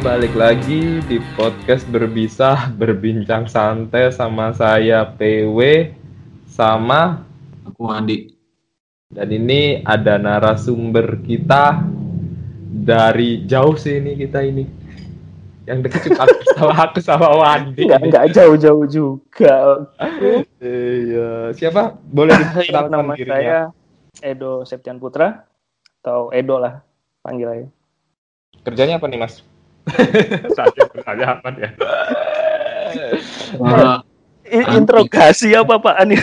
Balik lagi di podcast berbisa berbincang santai sama saya PW sama Aku Andi. dan ini ada narasumber kita dari jauh sih ini kita ini yang dekat cuma aku sama aku sama Wandi. Enggak, enggak jauh-jauh juga. Iya, siapa? Boleh diperkenalkan Nama dirinya? saya Edo Septian Putra atau Edo lah panggil aja. Kerjanya apa nih, Mas? Saya bertanya apa ya? Eh, Anti. interogasi apa Pak Ani?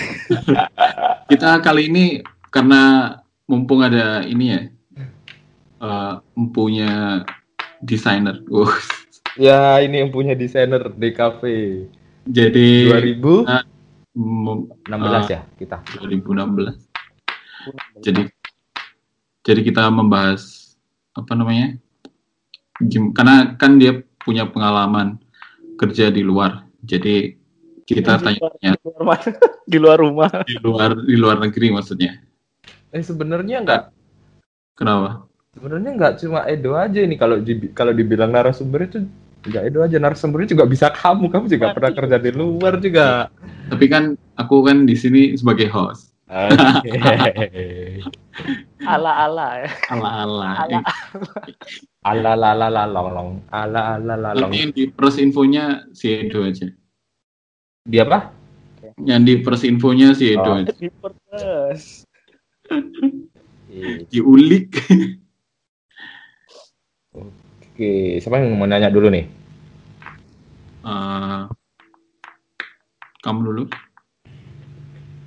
kita kali ini karena mumpung ada ini ya, eh, empunya desainer. Uh, Ya, ini yang punya desainer di cafe. jadi 2016 Nah, mem- ya kita. 2016. Jadi jadi kita membahas apa namanya? Gim- karena kan dia punya pengalaman kerja di luar. Jadi kita tanya di luar, di luar rumah. di luar di luar negeri maksudnya. Eh sebenarnya enggak Kenapa? sebenarnya nggak cuma Edo aja ini kalau di, kalau dibilang narasumber itu nggak Edo aja narasumbernya juga bisa kamu kamu juga pernah kerja di luar juga Tapi kan aku kan di sini sebagai host. Oke. Ala-ala ya. Ala-ala. Ala. ala la la la lolong ala ala la long Tapi yang di pers infonya si Edo aja. dia apa Yang di pers infonya si Edo Oh. aja. Di perpes. Diulik. oke siapa yang mau nanya dulu nih Eh, kamu dulu.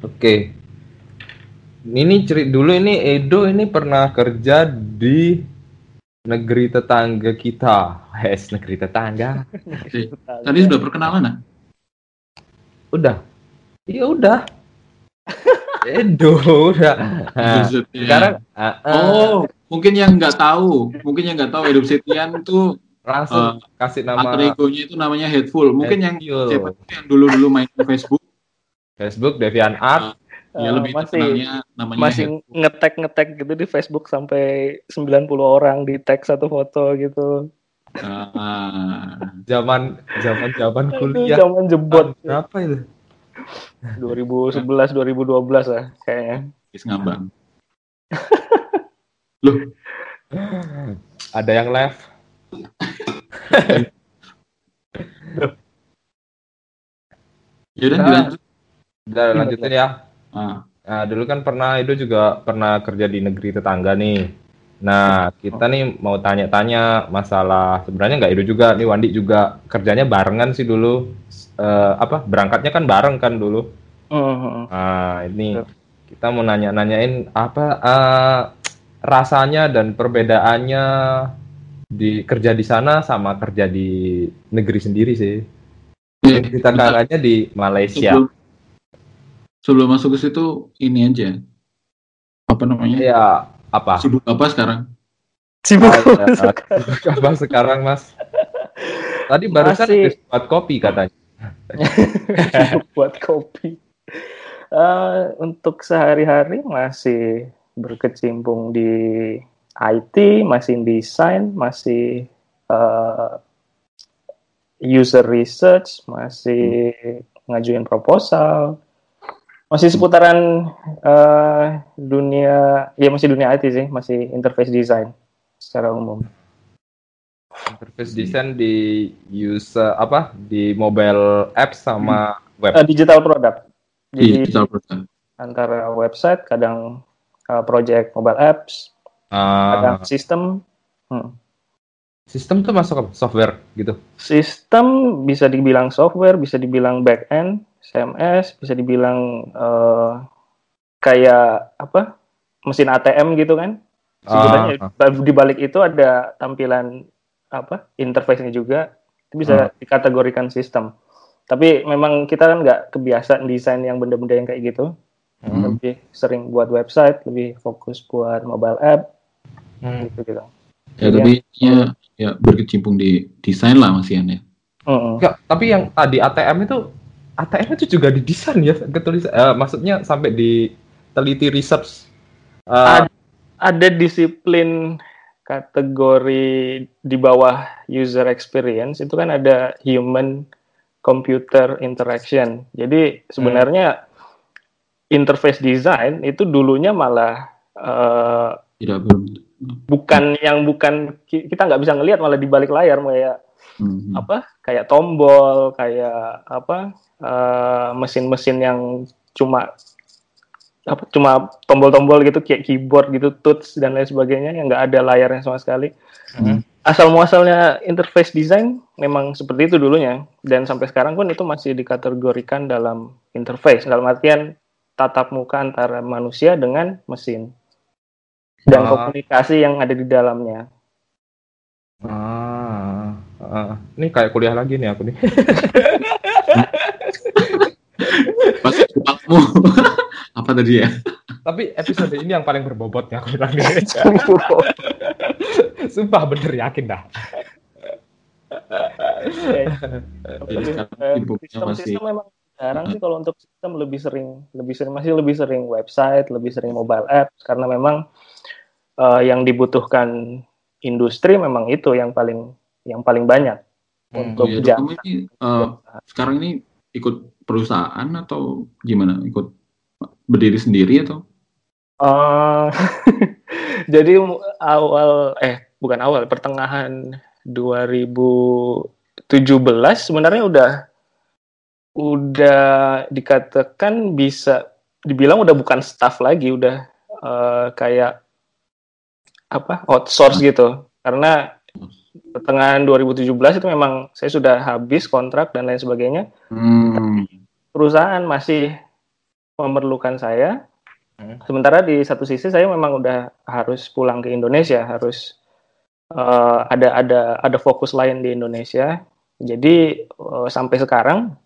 oke ini cerit dulu ini Edo ini pernah kerja di negeri tetangga kita. Hes negeri tetangga. Tadi sudah perkenalan ah? udah. Iya udah. Edo udah. Nah, sekarang ah, ah, Oh, mungkin yang nggak tahu, mungkin yang nggak tahu Edo Setian tuh langsung kasih nama alter egonya itu namanya Headful. Mungkin yang Headful. siapa tuh yang dulu-dulu main di Facebook, Facebook Devian Art ya Eh, lebih masih namanya masih Headful. ngetek-ngetek gitu di Facebook sampai 90 orang di tag satu foto gitu. Ah, zaman zaman zaman Itu kuliah zaman jebot berapa itu 2011 2012 lah kayaknya. Is ngambang. Loh, ada yang left yaudah Nah. dilanjut. udah lanjutin ya Ah, nah dulu kan pernah itu juga pernah kerja di negeri tetangga nih nah kita nih mau tanya-tanya masalah sebenarnya nggak itu juga nih Wandi juga kerjanya barengan sih dulu Eh, apa berangkatnya kan bareng kan dulu Hmm, Nah, ini kita mau nanya-nanyain apa eh, rasanya dan perbedaannya di kerja di sana sama kerja di negeri sendiri sih. Kita bentar. kakaknya di Malaysia. sebelum, sebelum masuk ke situ ini aja. Apa namanya? Ya, apa? Sibuk apa sekarang? Sibuk apa sekarang, Mas? Tadi barusan Masih. habis buat kopi katanya. Sibuk buat kopi. Eh, untuk sehari-hari masih berkecimpung di IT, masih desain, masih eh, user research, masih ngajuin proposal, masih seputaran eh, dunia, ya masih dunia IT sih, masih interface design secara umum. Interface design di user apa? Di mobile apps sama web. Eh, digital product. Jadi Digital product. antara website, kadang uh, project mobile apps, kadang Ah, sistem. Hmm. sistem tuh masuk apa? Software gitu. Sistem bisa dibilang software, bisa dibilang back end, CMS, bisa dibilang uh, kayak apa? Mesin ATM gitu kan. Sebenarnya Ah, di balik itu ada tampilan apa? Interface-nya juga. Itu bisa dikategorikan sistem. Tapi memang kita kan nggak kebiasaan desain yang benda-benda yang kayak gitu. Hmm. Lebih sering buat website, lebih fokus buat mobile app Hmm. gitu gitu. Ya tapi ya, ya berkecimpung di desain lah masih ya. Mm-mm. Enggak, tapi yang tadi ATM itu ATM itu juga didesain ya, ketulis eh, maksudnya sampai di teliti research. Eh, Ad- ada disiplin kategori di bawah user experience itu kan ada human computer interaction. Jadi sebenarnya interface design itu dulunya malah uh, Tidak belum. bukan yang bukan ki- kita nggak bisa ngelihat malah di balik layar kayak Hmm. apa kayak tombol kayak apa eh, mesin-mesin yang cuma apa cuma tombol-tombol gitu kayak keyboard gitu touch dan lain sebagainya yang nggak ada layarnya sama sekali Hmm. asal muasalnya interface design memang seperti itu dulunya dan sampai sekarang pun itu masih dikategorikan dalam interface dalam artian tatap muka antara manusia dengan mesin dan Ah. komunikasi yang ada di dalamnya Ah, ah. ini kayak kuliah lagi nih aku nih. Apa tadi ya? Tapi episode ini yang paling berbobot ya aku bilang nih. Sumpah bener yakin dah. Eh, sibuknya sistem masih sistem memang sekarang sih kalau untuk sistem lebih sering lebih sering masih lebih sering website lebih sering mobile apps karena memang eh, yang dibutuhkan industri memang itu yang paling yang paling banyak Hmm. untuk iya, jam ini eh, sekarang ini ikut perusahaan atau gimana? Ikut berdiri sendiri atau? Eh, jadi awal eh bukan awal pertengahan 2017 sebenarnya udah udah dikatakan bisa dibilang udah bukan staff lagi udah eh, kayak apa outsource gitu karena pertengahan 2017 itu memang saya sudah habis kontrak dan lain sebagainya Hmm. perusahaan masih memerlukan saya. Hmm. Sementara di satu sisi saya memang udah harus pulang ke Indonesia, harus eh, ada ada ada fokus lain di Indonesia. Jadi eh, sampai sekarang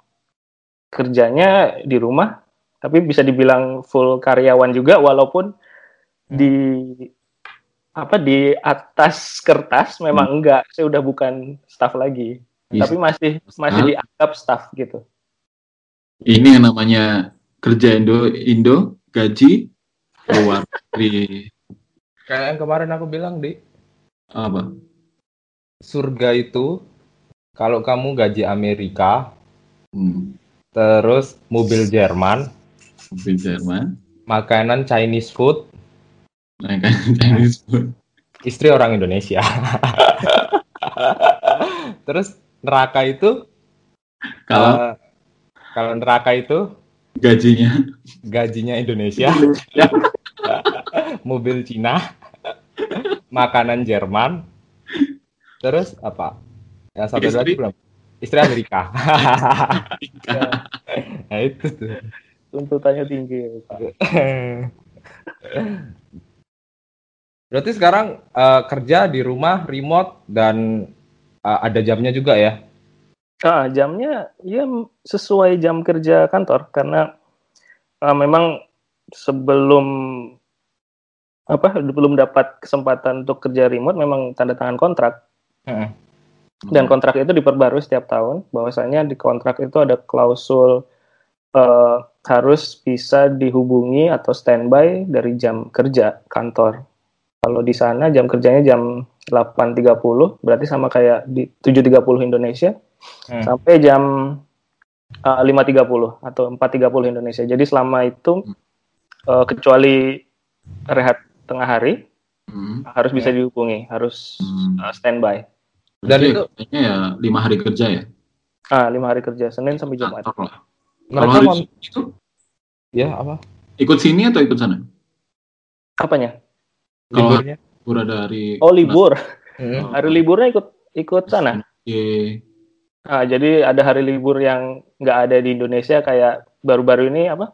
kerjanya di rumah, tapi bisa dibilang full karyawan juga, walaupun di apa di atas kertas memang enggak, saya udah bukan staff lagi, Iya. tapi masih masih Staff. dianggap staff gitu. Ini yang namanya kerja Indo Indo gaji keluar dari Kayak yang kemarin aku bilang di apa? surga itu kalau kamu gaji Amerika Hmm. terus mobil Jerman, Mobil Jerman. makanan Chinese food, Nah, kan Chinese food. istri orang Indonesia. terus neraka itu Kalau eh, kalau neraka itu gajinya gajinya Indonesia, mobil Cina, makanan Jerman, terus apa? Yang satu Istri. lagi belum? Istri Amerika. nah itu tuh. Tuntutannya tinggi. Berarti sekarang eh, kerja di rumah remote dan eh, ada jamnya juga ya? Ah, jamnya ya sesuai jam kerja kantor karena ah, memang sebelum apa belum dapat kesempatan untuk kerja remote memang tanda tangan kontrak dan kontrak itu diperbarui setiap tahun bahwasanya di kontrak itu ada klausul eh, harus bisa dihubungi atau standby dari jam kerja kantor. Kalau di sana jam kerjanya jam 8.30 berarti sama kayak di 7.30 Indonesia Hmm. sampai jam uh, 5.30 atau 4.30 Indonesia. Jadi selama itu uh, kecuali rehat tengah hari Hmm. harus bisa Ya. dihubungi, harus Hmm. uh, standby. Dan Berarti itu- kayaknya ya lima hari kerja ya. Ah, lima hari kerja, Senin sampai Jumat. Kantor lah. Kalau Mereka hari itu ya apa? ikut sini atau ikut sana? Apanya? Kalau Liburnya? libur ada hari Oh, libur. Hmm. Hari liburnya ikut ikut sana. Ye. Ah, jadi ada hari libur yang nggak ada di Indonesia kayak baru-baru ini apa?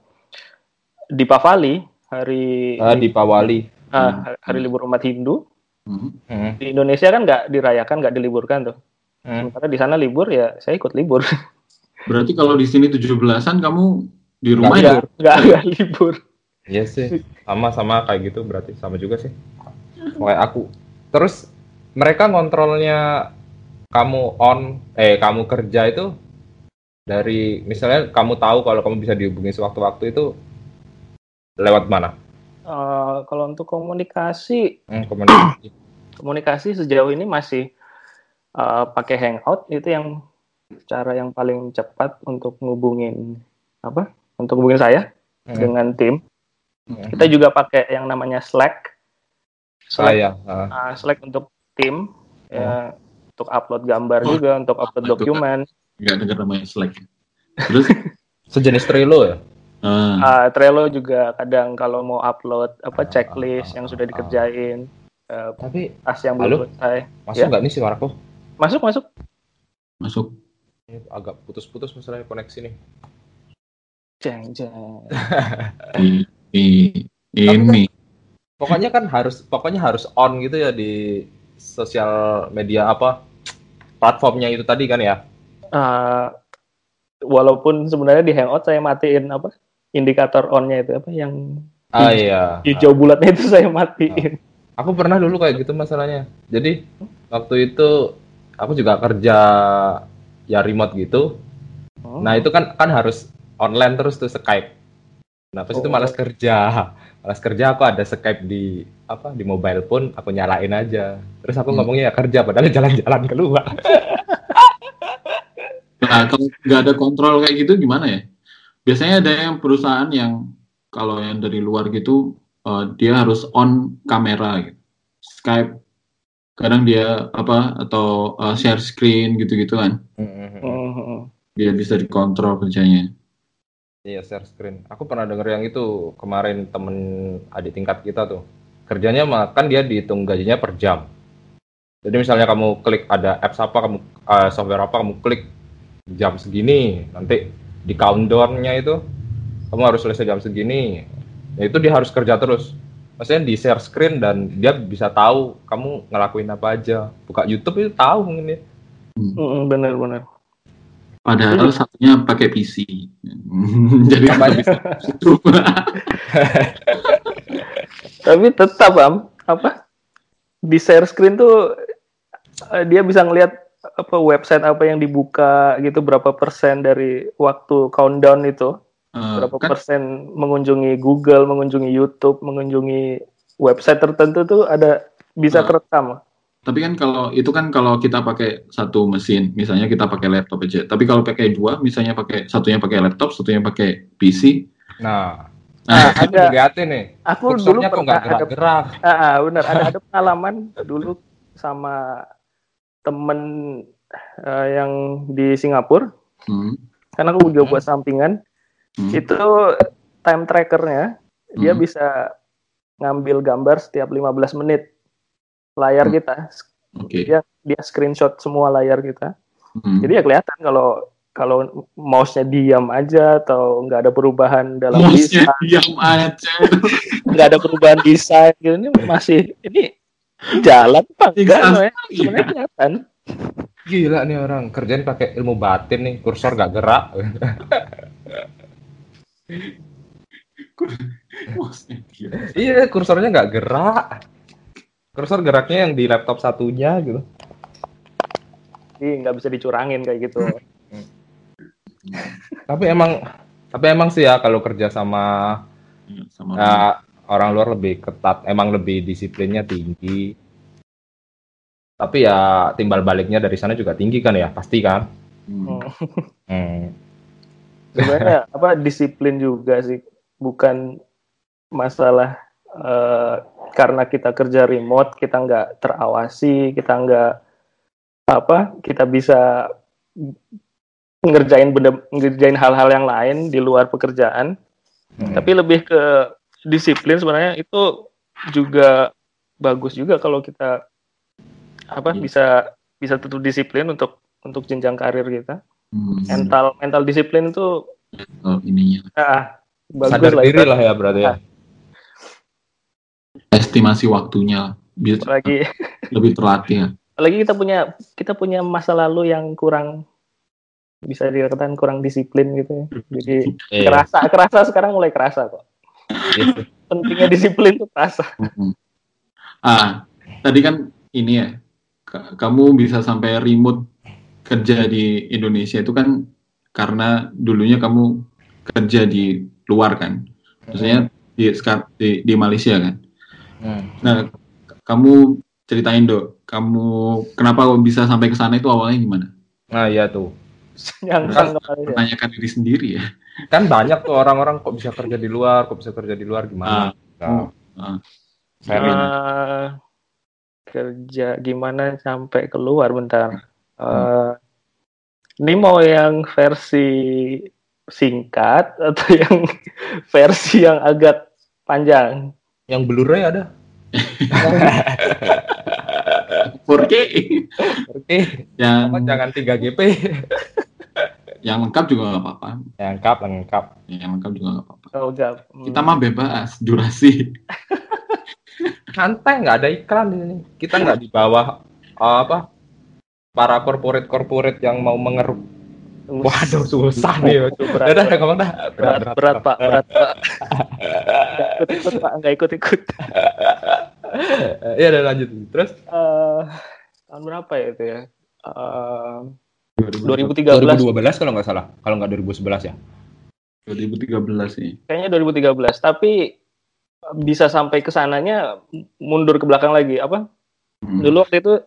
Di Pavali, hari Ah, di Pawali. ah, hari libur umat Hindu. Hmm. Hmm. Di Indonesia kan nggak dirayakan, nggak diliburkan tuh. Hmm. Sementara di sana libur ya saya ikut libur. Berarti kalau di sini 17-an kamu di rumah ya? libur. Nggak nggak libur. Iya sih, sama-sama kayak gitu berarti sama juga sih. Kayak aku. Terus mereka ngontrolnya kamu on, eh kamu kerja itu dari misalnya kamu tahu kalau kamu bisa dihubungi sewaktu-waktu itu lewat mana? Eh, kalau untuk komunikasi Hmm, komunikasi. komunikasi sejauh ini masih uh, pakai hangout itu yang cara yang paling cepat untuk ngubungin apa untuk ngubungin saya Hmm. dengan tim Hmm. kita juga pakai yang namanya Slack Slack, Saya. ah. uh, Slack untuk tim Oh. ya, untuk upload gambar Oh, juga untuk upload kan. dokumen Nggak dengar namanya Slack. Terus, Sejenis Trello ya? ah, Uh, Trello juga kadang kalau mau upload apa checklist yang sudah ah. dikerjain uh, Tapi tas yang belum selesai masuk Ya. nggak nih suaraku? masuk masuk masuk. Ini agak putus-putus misalnya koneksi nih. jeng jeng Di, di- ini. Pokoknya kan harus pokoknya harus on gitu ya di sosial media apa platformnya itu tadi kan ya. Uh, walaupun sebenarnya di Hangout saya matiin apa indikator onnya itu apa yang Ah iya. hijau bulatnya itu saya matiin. Aku pernah dulu kayak gitu masalahnya. Jadi waktu itu aku juga kerja ya remote gitu. Oh. Nah itu kan kan harus online terus tuh Skype. Nah pas itu Oh. malas kerja, malas kerja aku ada Skype di apa di mobile pun aku nyalain aja. Terus aku Hmm. ngomongnya ya kerja padahal jalan-jalan keluar. Nah, kalau nggak ada kontrol kayak gitu gimana ya? Biasanya ada yang perusahaan yang kalau yang dari luar gitu eh, dia harus on kamera gitu. Skype kadang dia apa atau eh, share screen gitu-gitu kan. Mhm. Biar bisa dikontrol kerjanya. Iya share screen. Aku pernah denger yang itu kemarin temen adik tingkat kita tuh. Kerjanya mah kan dia dihitung gajinya per jam. Jadi misalnya kamu klik ada apps apa, kamu eh, software apa, kamu klik jam segini, nanti di countdown-nya itu kamu harus selesai jam segini. Ya itu dia harus kerja terus. Maksudnya di share screen dan dia bisa tahu kamu ngelakuin apa aja. Buka YouTube itu tahu mungkin ya. Mhm, Bener-bener. Padahal satunya pakai PC. Jadi bisa. Tapi tetap am apa di share screen tuh eh, dia bisa ngelihat apa website apa yang dibuka gitu berapa persen dari waktu countdown itu Eh, berapa kan persen mengunjungi Google, mengunjungi YouTube, mengunjungi website tertentu tuh ada bisa Ah. kerekam. Tapi kan kalau itu kan kalau kita pakai satu mesin, misalnya kita pakai laptop aja. Tapi kalau pakai dua, misalnya pakai satunya pakai laptop, satunya pakai PC. Nah, Nah, aku ada liatin nih. aku dulu pernah ada gerak-gerak. Ah, ah, benar ada ada pengalaman dulu sama temen eh, yang di Singapura Hmm. karena aku juga Hmm. buat sampingan Hmm. itu time trackernya dia Hmm. bisa ngambil gambar setiap 15 menit layar Hmm. kita Oke. dia dia screenshot semua layar kita Hmm. jadi ya kelihatan kalau kalau mouse-nya diam aja atau nggak ada perubahan dalam Mouse-nya desain diam aja. nggak ada perubahan desain gitu ini masih ini jalan apa enggak Iya. sebenarnya sebenarnya kelihatan Gila nih orang kerjain pakai ilmu batin nih, kursor gak gerak. Iya, kursornya nggak gerak. Kursor geraknya yang di laptop satunya gitu. jadi nggak bisa dicurangin kayak gitu Tapi emang tapi emang sih ya kalau kerja sama Ya, sama ya, orang luar lebih ketat, emang lebih disiplinnya tinggi. Tapi ya timbal baliknya dari sana juga tinggi kan ya, pasti kan. Hmm. Hmm. sebenarnya apa disiplin juga sih bukan masalah eh, karena kita kerja remote kita nggak terawasi kita nggak apa kita bisa ngerjain benda ngerjain hal-hal yang lain di luar pekerjaan Hmm. tapi lebih ke disiplin sebenarnya itu juga bagus juga kalau kita apa Iya. bisa bisa tetap disiplin untuk untuk jenjang karir kita Hmm. mental mental disiplin itu Oh, ininya. ah, bagus Sadar lah diri lah ya berarti ya. Estimasi waktunya biar apalagi lebih terlatih ya. apalagi kita punya kita punya masa lalu yang kurang bisa dikatakan kurang disiplin gitu ya. jadi Iya. kerasa kerasa sekarang mulai kerasa kok Gitu. pentingnya disiplin tuh kerasa Hmm. Ah, tadi kan ini ya, ka- kamu bisa sampai remote kerja di Indonesia itu kan karena dulunya kamu kerja di luar kan, maksudnya di di, di Malaysia kan. Hmm. Nah, kamu ceritain dok, kamu kenapa bisa sampai ke sana itu awalnya gimana? Nah iya tuh. Kemarin ya. Menanyakan diri sendiri ya. Kan banyak tuh orang-orang kok bisa kerja di luar, kok bisa kerja di luar gimana? Nah, Oh, ah. Eh, kerja gimana sampai keluar bentar. Eh, ini mau yang versi singkat atau yang versi yang agak panjang? Yang Blu-ray ada. 4K Oke. yang Apa jangan 3 GP. yang lengkap juga nggak apa-apa. Lengkap, lengkap. Yang lengkap juga nggak apa-apa. Oh. Hmm. Kita mah bebas durasi. Santai nggak ada iklan di sini. Kita nggak di bawah apa para corporate corporate yang mau mengeruk. Waduh susah nih. berat, Udah, udah, ngomong dah. berat, berat, Pak, berat, Pak. Nggak ikut-ikut, Pak, nggak ikut-ikut. Iya, udah lanjut. Terus Eh, tahun berapa ya itu ya? Eh, 2013. 2013 2012 kalau nggak salah. Kalau nggak 2011 ya. 2013 sih. kayaknya 2013 tapi bisa sampai ke sananya mundur ke belakang lagi apa Hmm. dulu waktu itu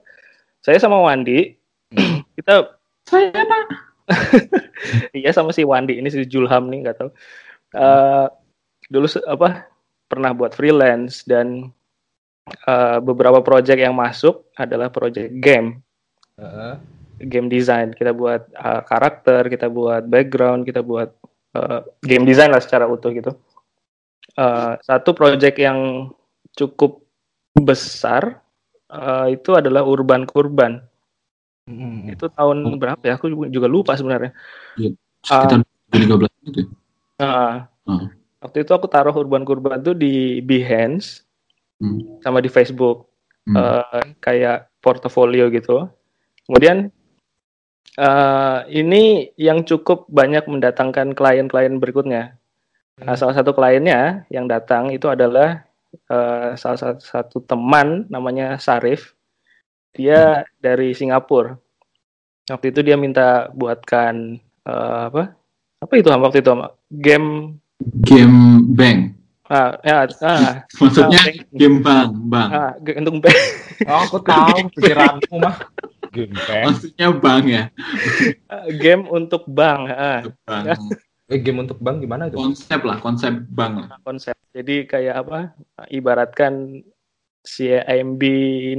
saya sama Wandi Hmm. kita Saya pak. iya sama si Wandi. Ini si Julham nih nggak tahu. Eh, dulu apa pernah buat freelance dan eh, beberapa project yang masuk adalah project game. Heeh. game design. Kita buat uh, karakter kita buat background kita buat uh, game design lah secara utuh gitu. Uh, satu project yang cukup besar uh, itu adalah urban kurban Hmm. itu tahun berapa ya aku juga lupa sebenarnya Sekitar 2013 gitu. ya? Nah, Hmm. waktu itu aku taruh urban kurban itu di Behance Hmm. sama di Facebook Hmm. eh, kayak portofolio gitu. Kemudian eh, ini yang cukup banyak mendatangkan klien-klien berikutnya. Nah, salah satu kliennya yang datang itu adalah eh, salah satu, satu teman namanya Sarif. Dia dari Singapura. Waktu itu dia minta buatkan eh, apa? Apa itu Ham, waktu itu Ham? game Game Bank. ah, ya, ah, Maksudnya ah, game bank, bank. ah, untuk bank. Oh, aku tahu pikiranmu mah. Gempeng. Maksudnya bank ya. game untuk bank. Ah. Bank. Eh, game untuk bank gimana itu? Konsep lah, konsep bank konsep. Jadi kayak apa? Ibaratkan si AMB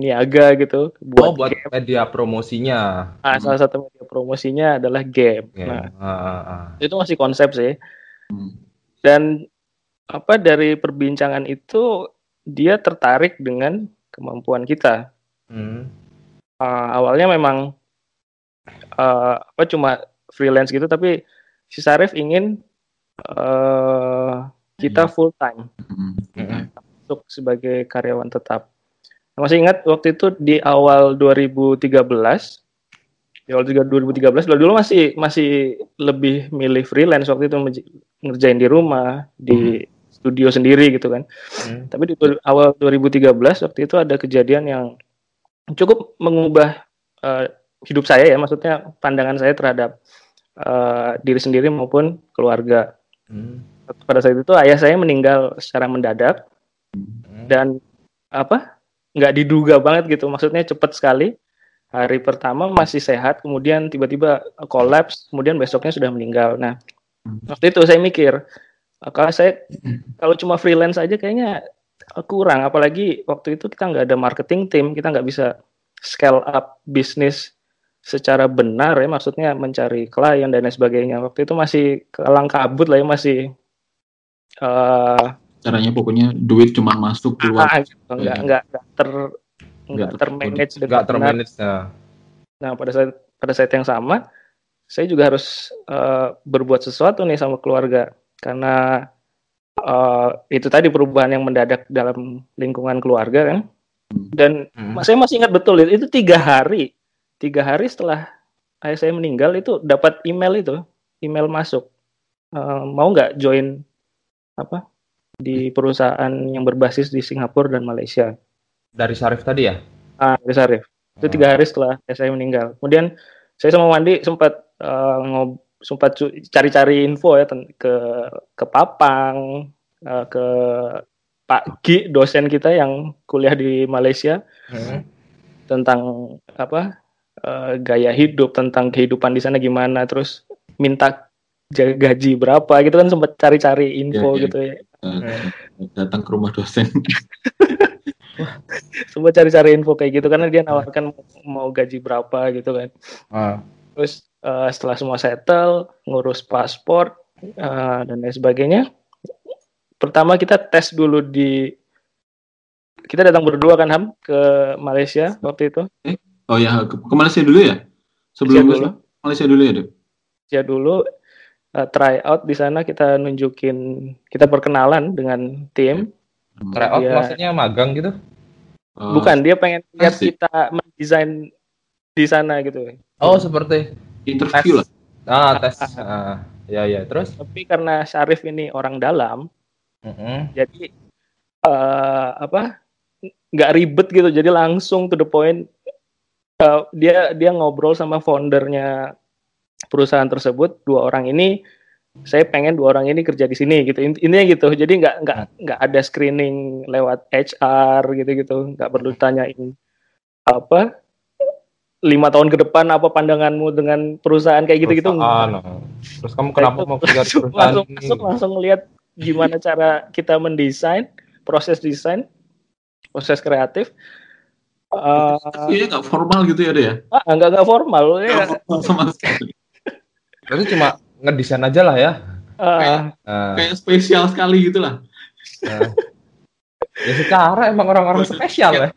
Niaga gitu buat, Oh, buat game. media promosinya. Ah, salah satu media promosinya adalah game. Game. Nah, Ah, ah, ah. itu masih konsep sih. Hmm. Dan apa dari perbincangan itu dia tertarik dengan kemampuan kita. Hmm. Ah, awalnya memang ah, apa cuma freelance gitu tapi si Sarif ingin eh, kita full time. Hmm. Masuk sebagai karyawan tetap. Masih ingat waktu itu di awal 2013, di awal juga 2013, dulu, dulu masih masih lebih milih freelance waktu itu ngerjain di rumah, di studio sendiri gitu kan. Hmm. Tapi di awal 2013 waktu itu ada kejadian yang cukup mengubah eh, hidup saya ya, maksudnya pandangan saya terhadap eh, diri sendiri maupun keluarga. Hmm. Pada saat itu ayah saya meninggal secara mendadak Hmm. Dan apa nggak diduga banget gitu. Maksudnya cepat sekali. Hari pertama masih sehat kemudian tiba-tiba kolaps kemudian besoknya sudah meninggal. Nah Hmm. waktu itu saya mikir "Ah, kalau saya kalau cuma freelance aja kayaknya kurang. Apalagi waktu itu kita nggak ada marketing team kita nggak bisa scale up bisnis secara benar ya. Maksudnya mencari klien dan lain sebagainya. Waktu itu masih kelang kabut lah ya masih eh, Caranya pokoknya duit cuma masuk keluar. Ah, gitu. nggak Iya. nggak nggak ter nggak Nggak ter- termanage dengan Nggak benar. termanage. Nah. Nah pada saat pada saat yang sama saya juga harus eh, berbuat sesuatu nih sama keluarga karena eh, itu tadi perubahan yang mendadak dalam lingkungan keluarga kan dan Hmm. saya masih ingat betul itu, itu tiga hari tiga hari setelah ayah saya meninggal itu dapat email itu email masuk Eh, mau nggak join apa di perusahaan yang berbasis di Singapura dan Malaysia Dari Syarif tadi ya? Ah, Chris Arif. Itu tiga hari setelah saya meninggal. Kemudian saya sama Wandi sempat ngob sempat cari-cari info ya ke ke Papang, eh, ke Pak Gi dosen kita yang kuliah di Malaysia. Hmm. tentang apa uh, gaya hidup tentang kehidupan di sana gimana terus minta gaji berapa gitu kan sempat cari-cari info ya, ya. gitu ya datang ke rumah dosen sempat cari-cari info kayak gitu karena dia nawarkan mau gaji berapa gitu kan ah. terus uh, setelah semua settle ngurus paspor uh, dan lain sebagainya pertama kita tes dulu di kita datang berdua kan Ham ke Malaysia waktu itu. Eh? Oh ya ke, ke Malaysia dulu ya? Sebelum Malaysia dulu. Malaysia dulu ya dok? Malaysia dulu uh, try out di sana kita nunjukin kita perkenalan dengan tim. Hmm. Try out dia, maksudnya magang gitu? Uh, Bukan dia pengen lihat kita mendesain di sana gitu. Oh seperti interview lah. Ah tes. Ah, ya ya terus. Tapi karena Syarif ini orang dalam, mm -hmm. jadi uh, apa nggak ribet gitu jadi langsung to the point uh, dia dia ngobrol sama foundernya perusahaan tersebut dua orang ini saya pengen dua orang ini kerja di sini gitu. Intinya gitu. Jadi nggak nggak nggak ada screening lewat HR gitu gitu nggak perlu tanyain apa lima tahun ke depan apa pandanganmu dengan perusahaan kayak gitu gitu terus kamu kenapa mau kerja di perusahaan langsung, ini? langsung langsung lihat gimana cara kita mendesain proses desain proses kreatif. Uh, nggak formal gitu ya deh ya? Ah, nggak nggak formal. Ya formal sama sekali berarti cuma ngedesain aja lah ya. Uh, kayak, uh, kayak spesial sekali gitu lah. Uh, ya secara emang orang-orang spesial ya.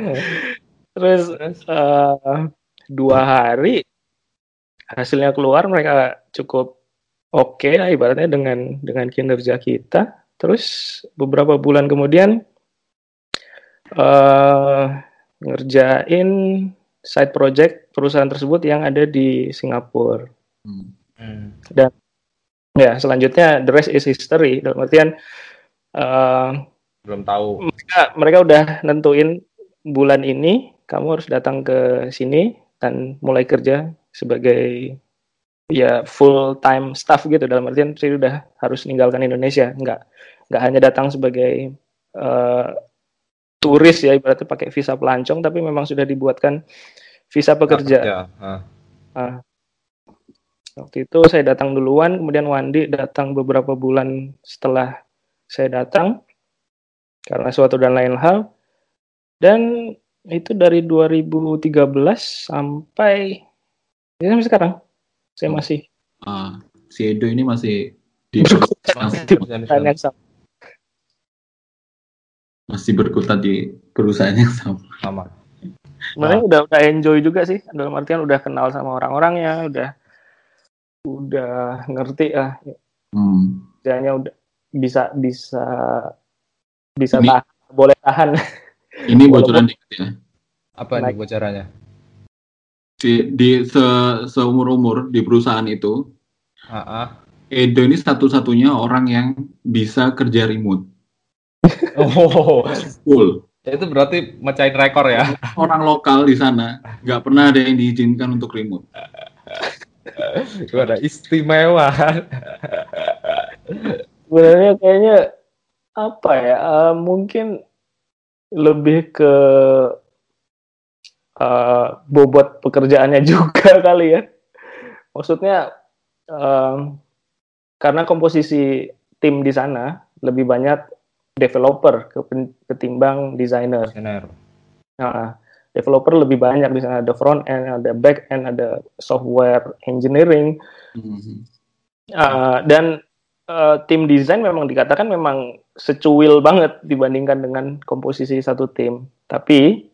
Terus uh, dua hari hasilnya keluar mereka cukup oke okay lah ibaratnya dengan dengan kinerja kita. Terus beberapa bulan kemudian uh, ngerjain side project perusahaan tersebut yang ada di Singapura. Hmm. Dan ya selanjutnya the rest is history. Dalam artian uh, belum tahu. Mereka mereka udah nentuin bulan ini kamu harus datang ke sini dan mulai kerja sebagai ya full time staff gitu dalam artian saya udah harus meninggalkan Indonesia nggak nggak hanya datang sebagai uh, turis ya ibaratnya pakai visa pelancong tapi memang sudah dibuatkan visa pekerja. Ya, Nah, waktu itu saya datang duluan, kemudian Wandi datang beberapa bulan setelah saya datang karena suatu dan lain hal. Dan itu dari 2013 sampai ya sampai sekarang saya oh. masih. Ah, si Edo ini masih di yang sama masih berkutat di perusahaan yang sama. Sama. Sebenarnya nah. udah udah enjoy juga sih dalam artian udah kenal sama orang-orangnya, udah udah ngerti ah. Hmm. Jadinya udah bisa bisa bisa ini, tahan, boleh tahan. Ini bocoran dikit ya. Apa nih bocorannya? Di, di se, seumur umur di perusahaan itu, uh-uh. Edo ini satu-satunya orang yang bisa kerja remote. Oh, full. Itu berarti mecahin rekor ya? Orang lokal di sana nggak pernah ada yang diizinkan untuk remote. Itu ada istimewa. Sebenarnya kayaknya apa ya? Uh, mungkin lebih ke uh, bobot pekerjaannya juga kali ya. Maksudnya um, karena komposisi tim di sana lebih banyak developer ketimbang designer. Designer. Nah, developer lebih banyak di sana ada front end, ada back end, ada software engineering. Mm-hmm. Uh, dan uh, tim desain memang dikatakan memang secuil banget dibandingkan dengan komposisi satu tim. Tapi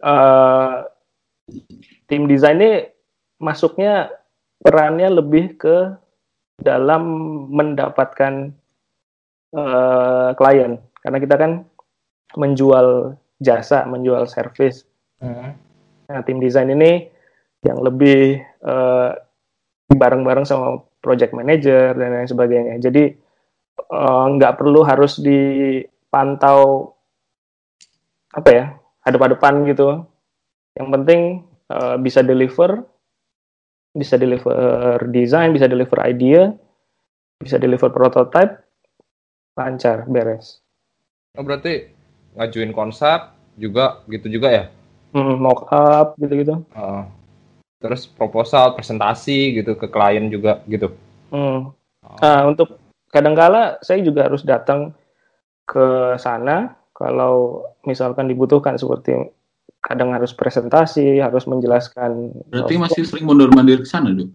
uh, tim desain ini masuknya perannya lebih ke dalam mendapatkan uh, klien karena kita kan menjual jasa, menjual service. Hmm. Nah, tim desain ini yang lebih uh, bareng-bareng sama project manager dan lain sebagainya. Jadi uh, nggak perlu harus dipantau apa ya hadap-hadapan gitu. Yang penting uh, bisa deliver, bisa deliver design, bisa deliver idea, bisa deliver prototype, lancar beres oh berarti ngajuin konsep juga gitu juga ya hmm, mock up gitu-gitu. Uh, terus proposal presentasi gitu ke klien juga gitu Hmm. Nah, untuk kadangkala saya juga harus datang ke sana kalau misalkan dibutuhkan seperti kadang harus presentasi, harus menjelaskan. Berarti masih sering mundur mandir ke sana, Dok?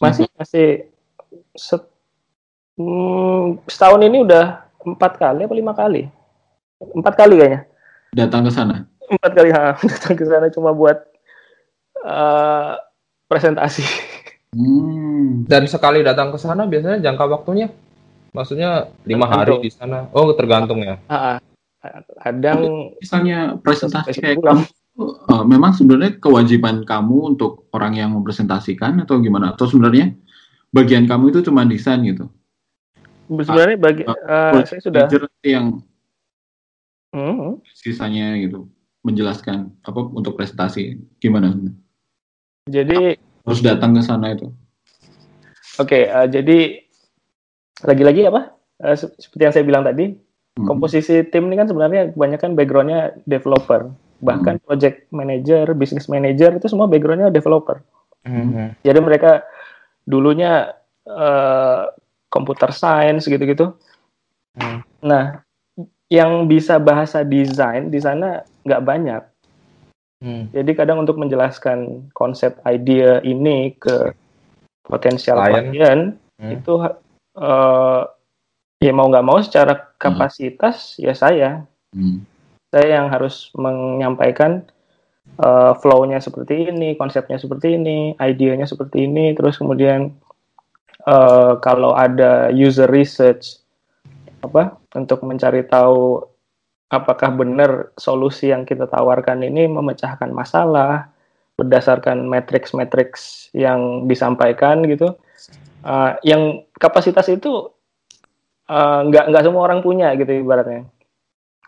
masih masih set, hmm, setahun ini udah empat kali apa lima kali? Empat kali kayaknya. Datang ke sana. Empat kali ha, datang ke sana cuma buat eh, presentasi. Hmm. dan sekali datang ke sana biasanya jangka waktunya maksudnya lima hari di sana oh tergantung ya ah. kadang Misalnya presentasi kayak kamu, eh, memang sebenarnya kewajiban kamu untuk orang yang mempresentasikan atau gimana? Atau sebenarnya bagian kamu itu cuma desain gitu? Sebenarnya bagi eh, saya sudah yang Hmm, sisanya gitu menjelaskan apa untuk presentasi gimana? jadi Harus datang ke sana itu. Oke, eh, jadi lagi-lagi apa? Se- seperti yang saya bilang tadi, Hmm. komposisi tim ini kan sebenarnya kebanyakan backgroundnya developer, bahkan project manager, business manager itu semua backgroundnya developer. Jadi mereka dulunya eh, computer science gitu-gitu. Hmm. Nah, yang bisa bahasa desain di sana nggak banyak. Hmm. Jadi kadang untuk menjelaskan konsep idea ini ke potensial Klien. klien, Hmm. itu eh, ya mau nggak mau secara kapasitas ya saya Hmm. saya yang harus menyampaikan eh, flow-nya seperti ini konsepnya seperti ini idenya seperti ini terus kemudian eh, kalau ada user research apa untuk mencari tahu apakah benar solusi yang kita tawarkan ini memecahkan masalah berdasarkan matriks-matriks yang disampaikan gitu Uh, yang kapasitas itu uh, nggak nggak semua orang punya gitu ibaratnya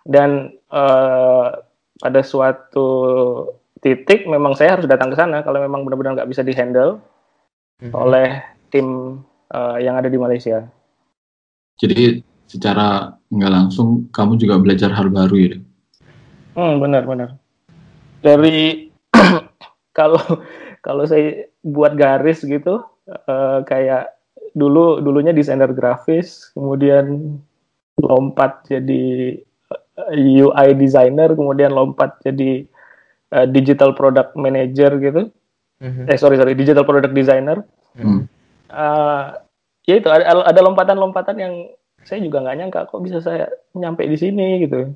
dan uh, pada suatu titik memang saya harus datang ke sana kalau memang benar-benar nggak bisa dihandle Hmm. oleh tim uh, yang ada di Malaysia Jadi secara nggak langsung kamu juga belajar hal baru ya. Hmm, benar benar dari kalau kalau saya buat garis gitu eh, kayak dulu dulunya desainer grafis kemudian lompat jadi eh, UI designer kemudian lompat jadi eh, digital product manager gitu Mhm. eh sorry sorry digital product designer Hmm. Eh, ya itu ada ada lompatan-lompatan yang saya juga nggak nyangka kok bisa saya nyampe di sini gitu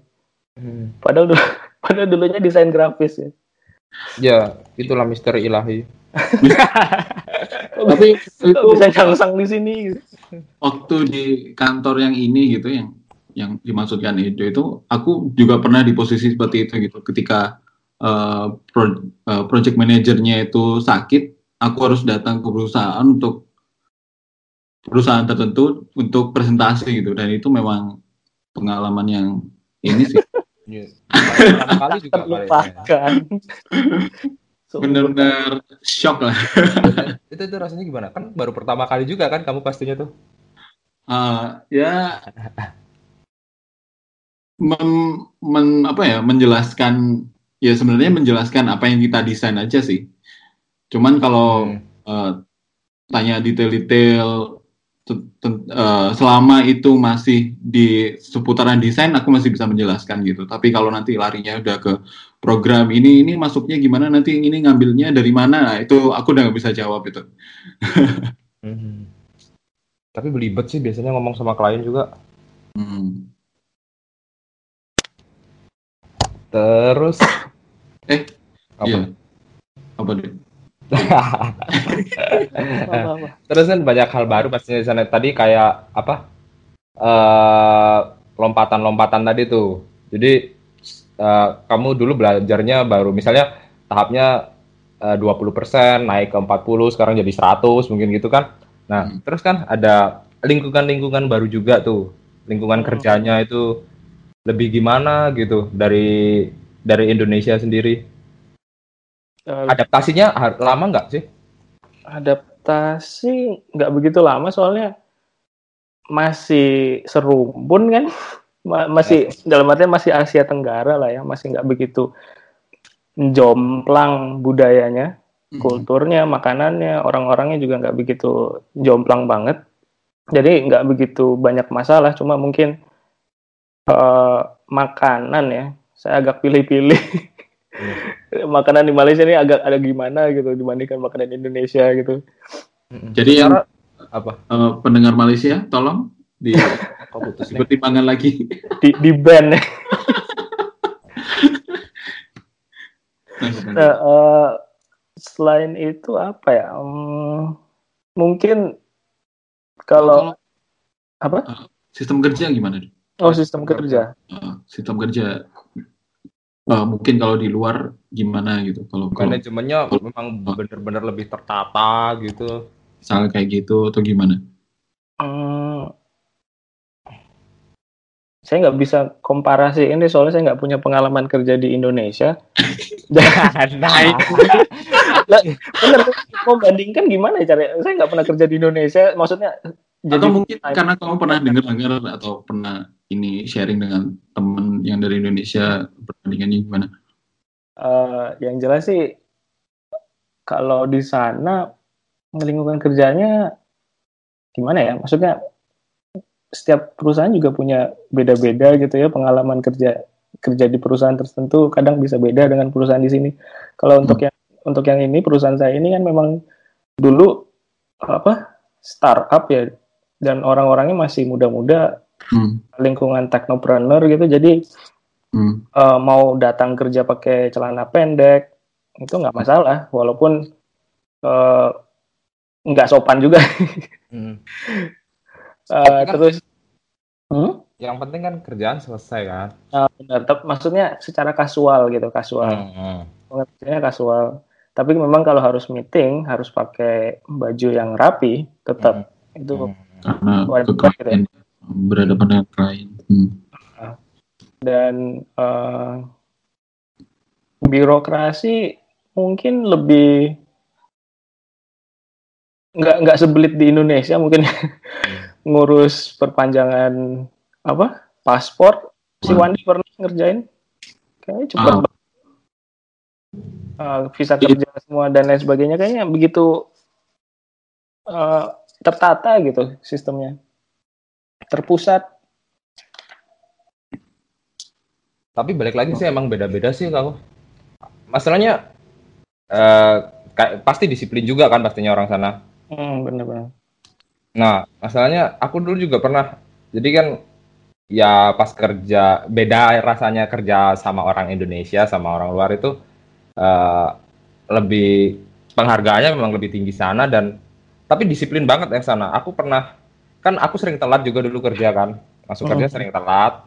Hmm. padahal dulu padahal dulunya desain grafis ya ya itulah misteri ilahi Tapi itu bisa nyangsang di sini gitu. waktu di kantor yang ini gitu yang yang dimaksudkan itu itu aku juga pernah di posisi seperti itu gitu ketika eh, pro- eh, project manajernya itu sakit aku harus datang ke perusahaan untuk perusahaan tertentu untuk presentasi gitu dan itu memang pengalaman yang ini sih Iya. Pertama kali juga ya. terlupakan So, benar-benar shock lah itu itu rasanya gimana kan baru pertama kali juga kan kamu pastinya tuh Ah, ya mem- men- apa ya menjelaskan ya sebenarnya menjelaskan apa yang kita desain aja sih. Cuman kalau Hmm. eh, tanya detail-detail eh, selama itu masih di seputaran desain aku masih bisa menjelaskan gitu. Tapi kalau nanti larinya udah ke program ini ini masuknya gimana nanti ini ngambilnya dari mana nah, itu aku udah nggak bisa jawab itu. Mhm. tapi belibet sih biasanya ngomong sama klien juga Hmm. terus Eh, apa Iya. Apa deh? Terus kan banyak hal baru pastinya di sana. Tadi kayak apa? eh lompatan-lompatan tadi tuh. Jadi eh, kamu dulu belajarnya baru misalnya tahapnya eh, 20% naik ke 40, sekarang jadi 100 mungkin gitu kan. Nah, Hmm. terus kan ada lingkungan-lingkungan baru juga tuh. Lingkungan Hmm. kerjanya itu lebih gimana gitu dari dari Indonesia sendiri. Eh, Adaptasinya lama nggak sih? adaptasi nggak begitu lama soalnya masih serumpun kan Ma masih dalam artian masih Asia Tenggara lah ya, masih nggak begitu jomplang budayanya, Hmm. kulturnya, makanannya, orang-orangnya juga nggak begitu jomplang banget. Jadi nggak begitu banyak masalah, cuma mungkin eh, makanan ya, saya agak pilih-pilih. makanan di Malaysia ini agak ada gimana gitu dibandingkan makanan Indonesia gitu. Jadi yang apa? eh, pendengar Malaysia, tolong di dipertimbangkan lagi. Di di band ya. Nah, eh, selain itu apa ya? Hmm, mungkin kalau apa? sistem kerja gimana? Di? Oh sistem kerja. Sistem kerja eh, mungkin kalau di luar gimana gitu? Kalau kalau Manajemennya memang bener-bener lebih tertata gitu. misalnya kayak gitu atau gimana? Hmm, saya nggak bisa komparasi ini soalnya saya nggak punya pengalaman kerja di Indonesia. nah, Lah, bener mau bandingkan gimana ya cara? Saya nggak pernah kerja di Indonesia. Maksudnya atau mungkin karena kamu pernah dengar-dengar atau pernah ini sharing dengan temen yang dari Indonesia perbandingannya gimana? eh, yang jelas sih kalau di sana lingkungan kerjanya gimana ya? Maksudnya setiap perusahaan juga punya beda-beda gitu ya pengalaman kerja kerja di perusahaan tertentu kadang bisa beda dengan perusahaan di sini. Kalau untuk yang untuk yang ini perusahaan saya ini kan memang dulu apa startup ya dan orang-orangnya masih muda-muda Hmm, lingkungan teknopreneur gitu. Jadi hmm, eh, mau datang kerja pakai celana pendek itu nggak masalah. Walaupun eh, nggak sopan juga. Hmm. Eh, kan- terus Hmm? Yang penting kan kerjaan selesai kan. Ah, benar. Tep- maksudnya secara kasual gitu kasual. Hmm. pengertiannya kasual. Tapi memang kalau harus meeting harus pakai baju yang rapi tetap itu Hmm. karena Wajib gitu klien berhadapan dengan klien. Hmm. dan eh, birokrasi mungkin lebih nggak nggak sebelit di Indonesia mungkin ngurus perpanjangan apa paspor si. Wandi pernah ngerjain kayaknya cepet Ah. Eh, visa kerja semua dan lain sebagainya kayaknya begitu eh, tertata gitu sistemnya terpusat Tapi balik lagi sih emang beda-beda sih kalau masalahnya eh pasti disiplin juga kan pastinya orang sana. hmm, bener-bener Nah, masalahnya aku dulu juga pernah. Jadi kan ya pas kerja beda rasanya kerja sama orang Indonesia sama orang luar itu eh, lebih penghargaannya memang lebih tinggi sana dan tapi disiplin banget yang sana. Aku pernah kan aku sering telat juga dulu kerja kan. Masuk kerja Hmm. sering telat.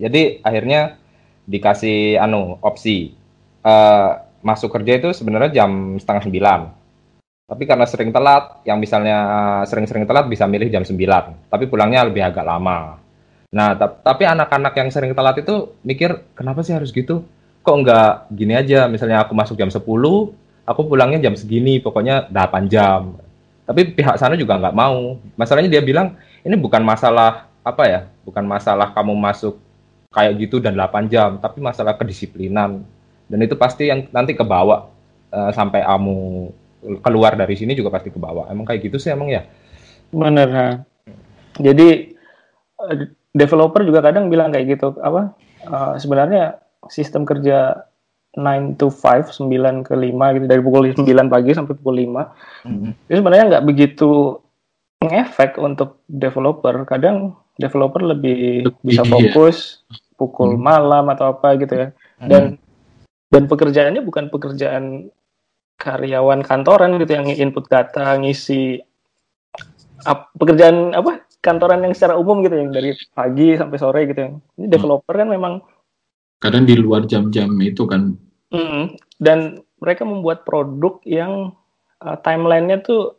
Jadi akhirnya dikasih anu opsi eh, masuk kerja itu sebenarnya jam setengah sembilan. Tapi karena sering telat, yang misalnya eh, sering-sering telat bisa milih jam 9, tapi pulangnya lebih agak lama. Nah, tap- tapi anak-anak yang sering telat itu mikir, kenapa sih harus gitu? Kok nggak gini aja, misalnya aku masuk jam 10, aku pulangnya jam segini, pokoknya 8 jam. Tapi pihak sana juga nggak mau. Masalahnya dia bilang, ini bukan masalah, apa ya, bukan masalah kamu masuk kayak gitu dan 8 jam, tapi masalah kedisiplinan. Dan itu pasti yang nanti kebawa eh, sampai kamu keluar dari sini juga pasti ke bawah. Emang kayak gitu sih emang ya. Bener. ha. Jadi eh, developer juga kadang bilang kayak gitu apa? eh, sebenarnya sistem kerja 9 to 5, 9 ke 5 gitu dari pukul 9 pagi sampai pukul 5. Itu sebenarnya nggak begitu ngefek untuk developer. Kadang developer lebih Lebih, bisa iya. fokus pukul Hmm. malam atau apa gitu ya. Dan dan pekerjaannya bukan pekerjaan karyawan kantoran gitu yang input data, ngisi ap- pekerjaan apa kantoran yang secara umum gitu yang dari pagi sampai sore gitu yang ini developer kan memang Kadang di luar jam-jam itu kan. mm, dan mereka membuat produk yang uh, timelinenya tuh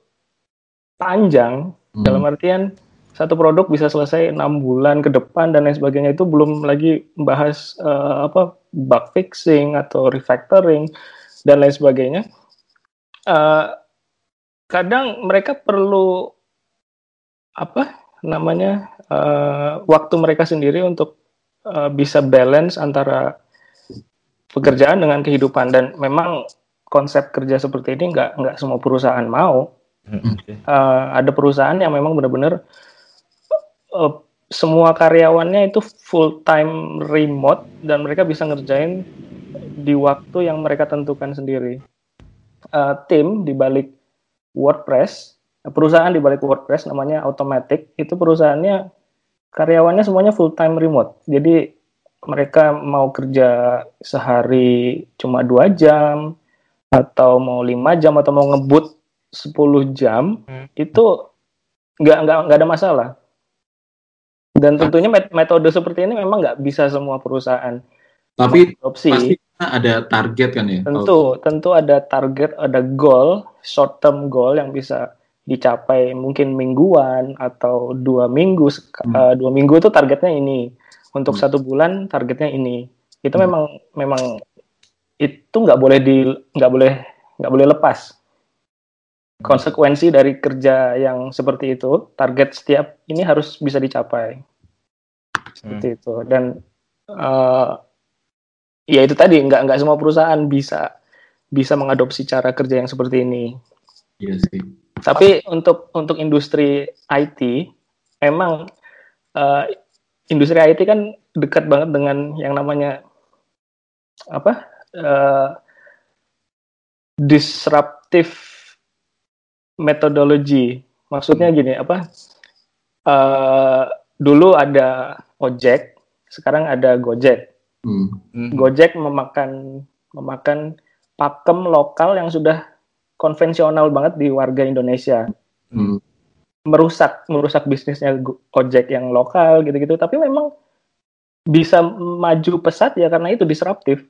panjang Hmm. dalam artian satu produk bisa selesai enam bulan ke depan dan lain sebagainya itu belum lagi membahas uh, apa bug fixing atau refactoring dan lain sebagainya. Uh, kadang mereka perlu apa namanya uh, waktu mereka sendiri untuk uh, bisa balance antara pekerjaan dengan kehidupan dan memang konsep kerja seperti ini nggak nggak semua perusahaan mau. Uh, ada perusahaan yang memang benar-benar uh, semua karyawannya itu full time remote dan mereka bisa ngerjain di waktu yang mereka tentukan sendiri. Uh, tim di balik WordPress, perusahaan di balik WordPress namanya Automatic, itu perusahaannya karyawannya semuanya full time remote. Jadi mereka mau kerja sehari cuma dua jam, atau mau lima jam atau mau ngebut 10 jam hmm. itu nggak nggak nggak ada masalah dan tentunya metode seperti ini memang nggak bisa semua perusahaan tapi opsi pasti ada target kan ya tentu tentu ada target ada goal short term goal yang bisa dicapai mungkin mingguan atau dua minggu hmm. uh, dua minggu itu targetnya ini untuk hmm. satu bulan targetnya ini itu hmm. memang memang itu nggak boleh di nggak boleh nggak boleh lepas konsekuensi dari kerja yang seperti itu target setiap ini harus bisa dicapai seperti hmm. itu dan uh, ya itu tadi nggak nggak semua perusahaan bisa bisa mengadopsi cara kerja yang seperti ini iya sih tapi untuk untuk industri IT emang uh, industri IT kan dekat banget dengan yang namanya apa uh, disruptive methodology. Maksudnya gini, apa? Uh, dulu ada ojek, sekarang ada Gojek. Hmm. hmm. Gojek memakan memakan pakem lokal yang sudah konvensional banget di warga Indonesia. Hmm. Merusak merusak bisnisnya ojek yang lokal gitu-gitu, tapi memang bisa maju pesat ya karena itu disruptif.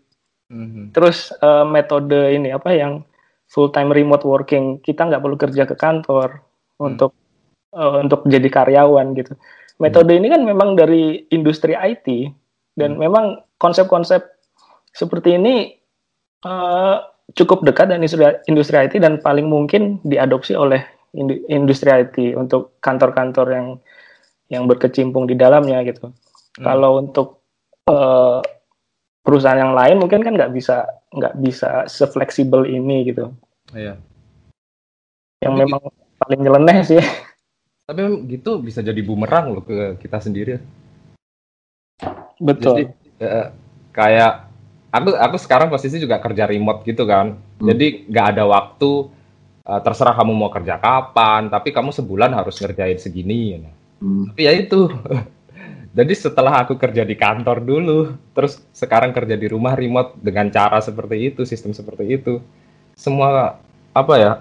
Mm-hmm. Terus uh, metode ini apa yang full time remote working kita nggak perlu kerja ke kantor mm. untuk uh, untuk jadi karyawan gitu. Metode mm. ini kan memang dari industri IT dan mm. memang konsep-konsep seperti ini uh, cukup dekat dengan industri, industri IT dan paling mungkin diadopsi oleh industri IT untuk kantor-kantor yang yang berkecimpung di dalamnya gitu. Hmm. Kalau untuk uh, perusahaan yang lain mungkin kan nggak bisa nggak bisa sefleksibel ini gitu. Iya. Yang tapi, memang paling nyeleneh sih. Tapi gitu bisa jadi bumerang loh ke kita sendiri. Betul. Jadi, ya, kayak aku aku sekarang posisi juga kerja remote gitu kan. Hmm. Jadi nggak ada waktu uh, terserah kamu mau kerja kapan, tapi kamu sebulan harus ngerjain segini. Ya. Hmm. Tapi ya itu Jadi setelah aku kerja di kantor dulu, terus sekarang kerja di rumah remote dengan cara seperti itu, sistem seperti itu, semua apa ya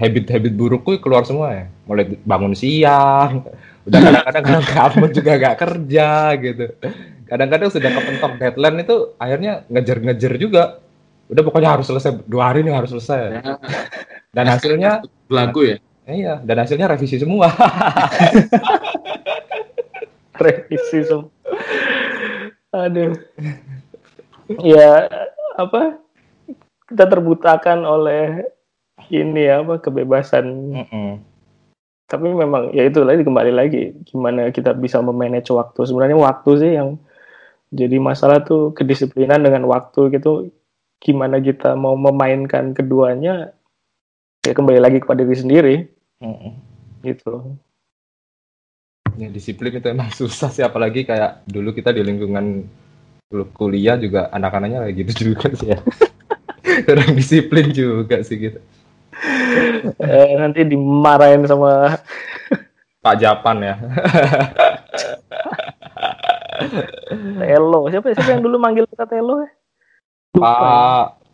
habit-habit burukku keluar semua ya. Mulai bangun siang, udah kadang-kadang kamu juga gak kerja gitu. Kadang-kadang sudah kepentok deadline itu akhirnya ngejar-ngejar juga. Udah pokoknya harus selesai dua hari ini harus selesai. Ya. Dan hasilnya lagu ya. Iya, dan hasilnya revisi semua. revisi semua aduh ya apa kita terbutakan oleh ini apa kebebasan mm -mm. tapi memang ya itu lagi kembali lagi gimana kita bisa memanage waktu sebenarnya waktu sih yang jadi masalah tuh kedisiplinan dengan waktu gitu gimana kita mau memainkan keduanya ya kembali lagi kepada diri sendiri. Mm -mm. gitu. Ya disiplin itu emang susah sih apalagi kayak dulu kita di lingkungan kuliah juga anak-anaknya kayak gitu juga sih ya. Kurang disiplin juga sih gitu. Eh, nanti dimarahin sama Pak Japan ya Telo. Siapa siapa yang dulu manggil kita Telo? Lupa, Pak ya?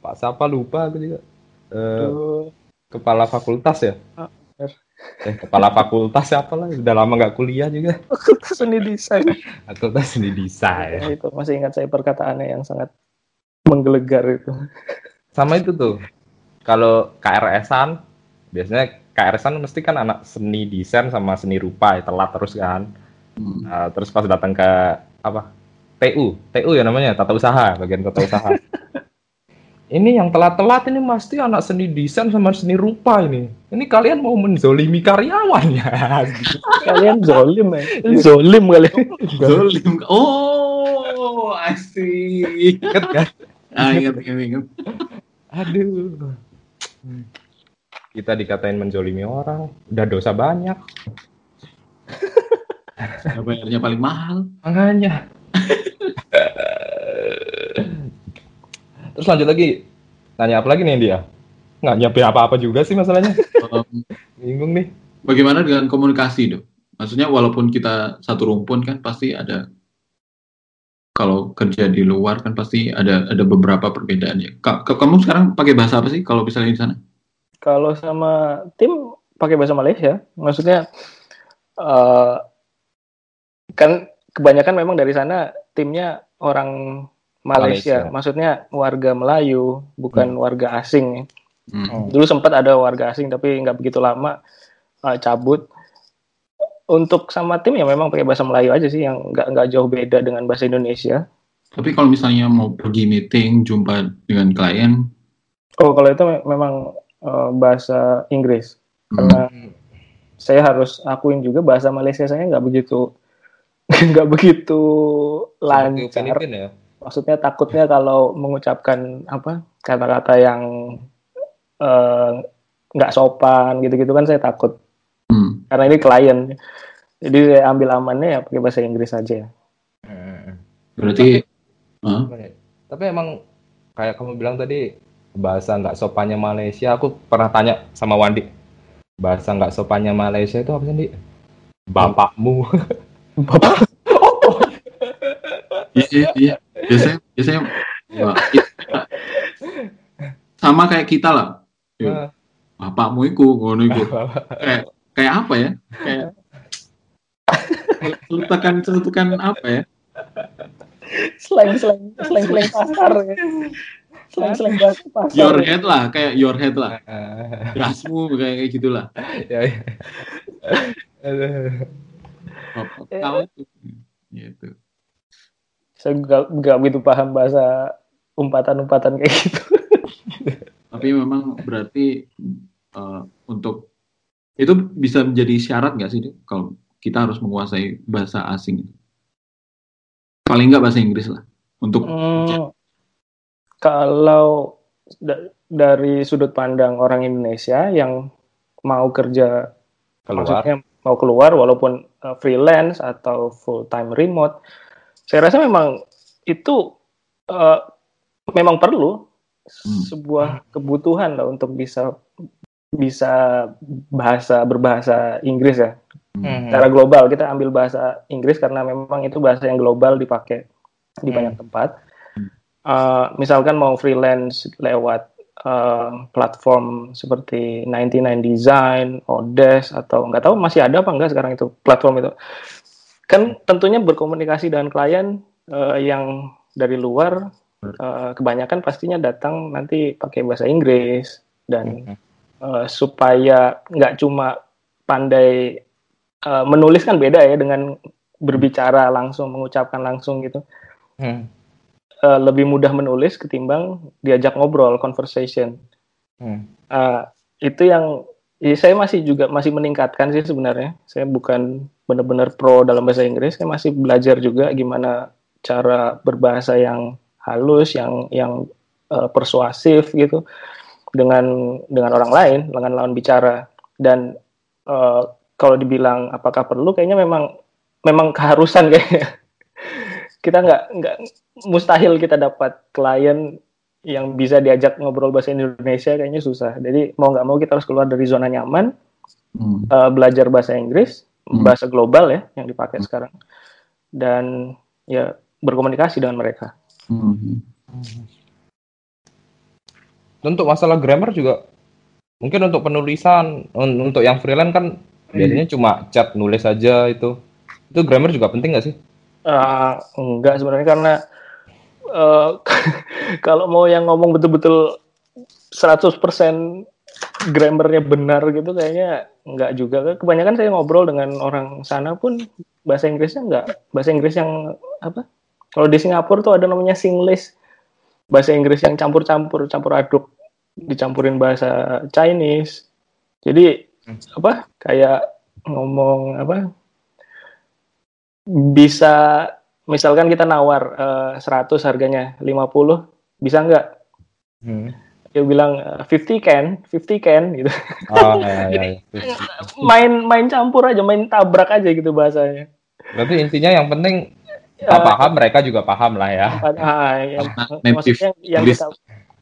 Pak siapa? Lupa aku juga. Uh, kepala fakultas ya? Ah, eh kepala fakultas siapa lah? Udah lama nggak kuliah juga. Fakultas seni desain. Fakultas seni desain. Ya, itu masih ingat saya perkataannya yang sangat menggelegar itu. Sama itu tuh. Kalau KRS-an biasanya KRS-an mesti kan anak seni desain sama seni rupa ya telat terus kan. Hmm. uh, terus pas datang ke apa TU TU ya namanya tata usaha bagian tata usaha ini yang telat-telat ini pasti anak seni desain sama seni rupa ini. Ini kalian mau menzolimi karyawannya. kalian zolim ya zolim kalian Zolim. Oh, I see. Ingat kan? Ah, ingat, ingat, ingat. Aduh. Kita dikatain menzolimi orang, udah dosa banyak. Ya, bayarnya paling mahal. Makanya. Terus lanjut lagi. Tanya apa lagi nih dia? Nggak nyampe apa-apa juga sih masalahnya. Um, Bingung nih. bagaimana dengan komunikasi, dok? Maksudnya walaupun kita satu rumpun kan pasti ada kalau kerja di luar kan pasti ada ada beberapa perbedaan ya. Ka- ka- kamu sekarang pakai bahasa apa sih kalau misalnya di sana? kalau sama tim pakai bahasa Malaysia maksudnya eh, kan kebanyakan memang dari sana timnya orang Malaysia, Malaysia. maksudnya warga Melayu bukan warga asing. Hmm. dulu sempat ada warga asing tapi nggak begitu lama eh, cabut. Untuk sama tim ya memang pakai bahasa Melayu aja sih yang nggak nggak jauh beda dengan bahasa Indonesia. Tapi kalau misalnya mau pergi meeting, jumpa dengan klien, oh kalau itu me- memang eh, bahasa Inggris. Hmm, karena saya harus akuin juga bahasa Malaysia saya nggak begitu nggak begitu lancar Filipin ya. maksudnya takutnya kalau mengucapkan apa kata-kata yang eh, nggak sopan gitu-gitu kan saya takut hmm, karena ini klien jadi saya ambil amannya ya pakai bahasa Inggris aja berarti Hah? Tapi emang kayak kamu bilang tadi bahasa nggak sopannya Malaysia. Aku pernah tanya sama Wandi. Bahasa nggak sopannya Malaysia itu apa sih, Di? Bapakmu. bapak Iya, iya, iya. Biasanya, biasanya wah, kita- sama kayak kita lah. Yuk, Ah. bapakmu iku, ngono iku. Kayak kayak apa ya? Kayak celutukan apa ya? slang slang slang slang pasar ya. slang slang pasar Your head lah, kayak your head lah. Ah, Gasmu kayak kayak gitulah. ya, ya. Eh. tahu tuh. Gitu. saya nggak nggak begitu paham bahasa umpatan-umpatan kayak gitu Tapi memang berarti eh, untuk itu bisa menjadi syarat nggak sih kalau kita harus menguasai bahasa asing itu? Paling nggak bahasa Inggris lah untuk Hmm, kalau da- dari sudut pandang orang Indonesia yang mau kerja, Keluar. maksudnya mau keluar walaupun uh, freelance atau full time remote, saya rasa memang itu uh, memang perlu Hmm. sebuah kebutuhan lah untuk bisa bisa bahasa berbahasa Inggris ya Hmm. secara global kita ambil bahasa Inggris karena memang itu bahasa yang global dipakai di Hmm. banyak tempat. Uh, misalkan mau freelance lewat uh, platform seperti 99 Design, Odes atau nggak tahu masih ada apa enggak sekarang itu platform itu. Kan tentunya berkomunikasi dengan klien uh, yang dari luar uh, kebanyakan pastinya datang nanti pakai bahasa Inggris dan uh, supaya nggak cuma pandai uh, menulis kan beda ya dengan berbicara langsung mengucapkan langsung gitu Hmm. Uh, lebih mudah menulis ketimbang diajak ngobrol conversation. Hmm. Uh, itu yang ya saya masih juga masih meningkatkan sih sebenarnya. Saya bukan benar-benar pro dalam bahasa Inggris saya masih belajar juga gimana cara berbahasa yang halus yang yang uh, persuasif gitu dengan dengan orang lain dengan lawan bicara. Dan uh, kalau dibilang apakah perlu kayaknya memang memang keharusan kayaknya kita nggak nggak mustahil kita dapat klien yang bisa diajak ngobrol bahasa Indonesia kayaknya susah jadi mau nggak mau kita harus keluar dari zona nyaman Hmm. uh, belajar bahasa Inggris Hmm. bahasa global ya yang dipakai sekarang dan ya berkomunikasi dengan mereka Hmm. Untuk masalah grammar juga mungkin untuk penulisan un- untuk yang freelance kan biasanya cuma chat nulis aja itu. Itu grammar juga penting nggak sih? Uh, enggak sebenarnya karena uh, kalau mau yang ngomong betul-betul 100% grammarnya benar gitu kayaknya enggak juga. Kebanyakan saya ngobrol dengan orang sana pun bahasa Inggrisnya enggak bahasa Inggris yang apa? Kalau di Singapura tuh ada namanya Singlish. bahasa Inggris yang campur-campur, campur aduk, dicampurin bahasa Chinese. Jadi Hmm. apa kayak ngomong apa bisa misalkan kita nawar eh, 100 harganya 50 bisa nggak? Hmm. dia bilang eh, 50 can 50 can gitu. Oh, ya, ya, ya. main main campur aja main tabrak aja gitu bahasanya. Berarti intinya yang penting kita Eh, paham, mereka juga paham lah ya. ah, yang, Native maksudnya yang kita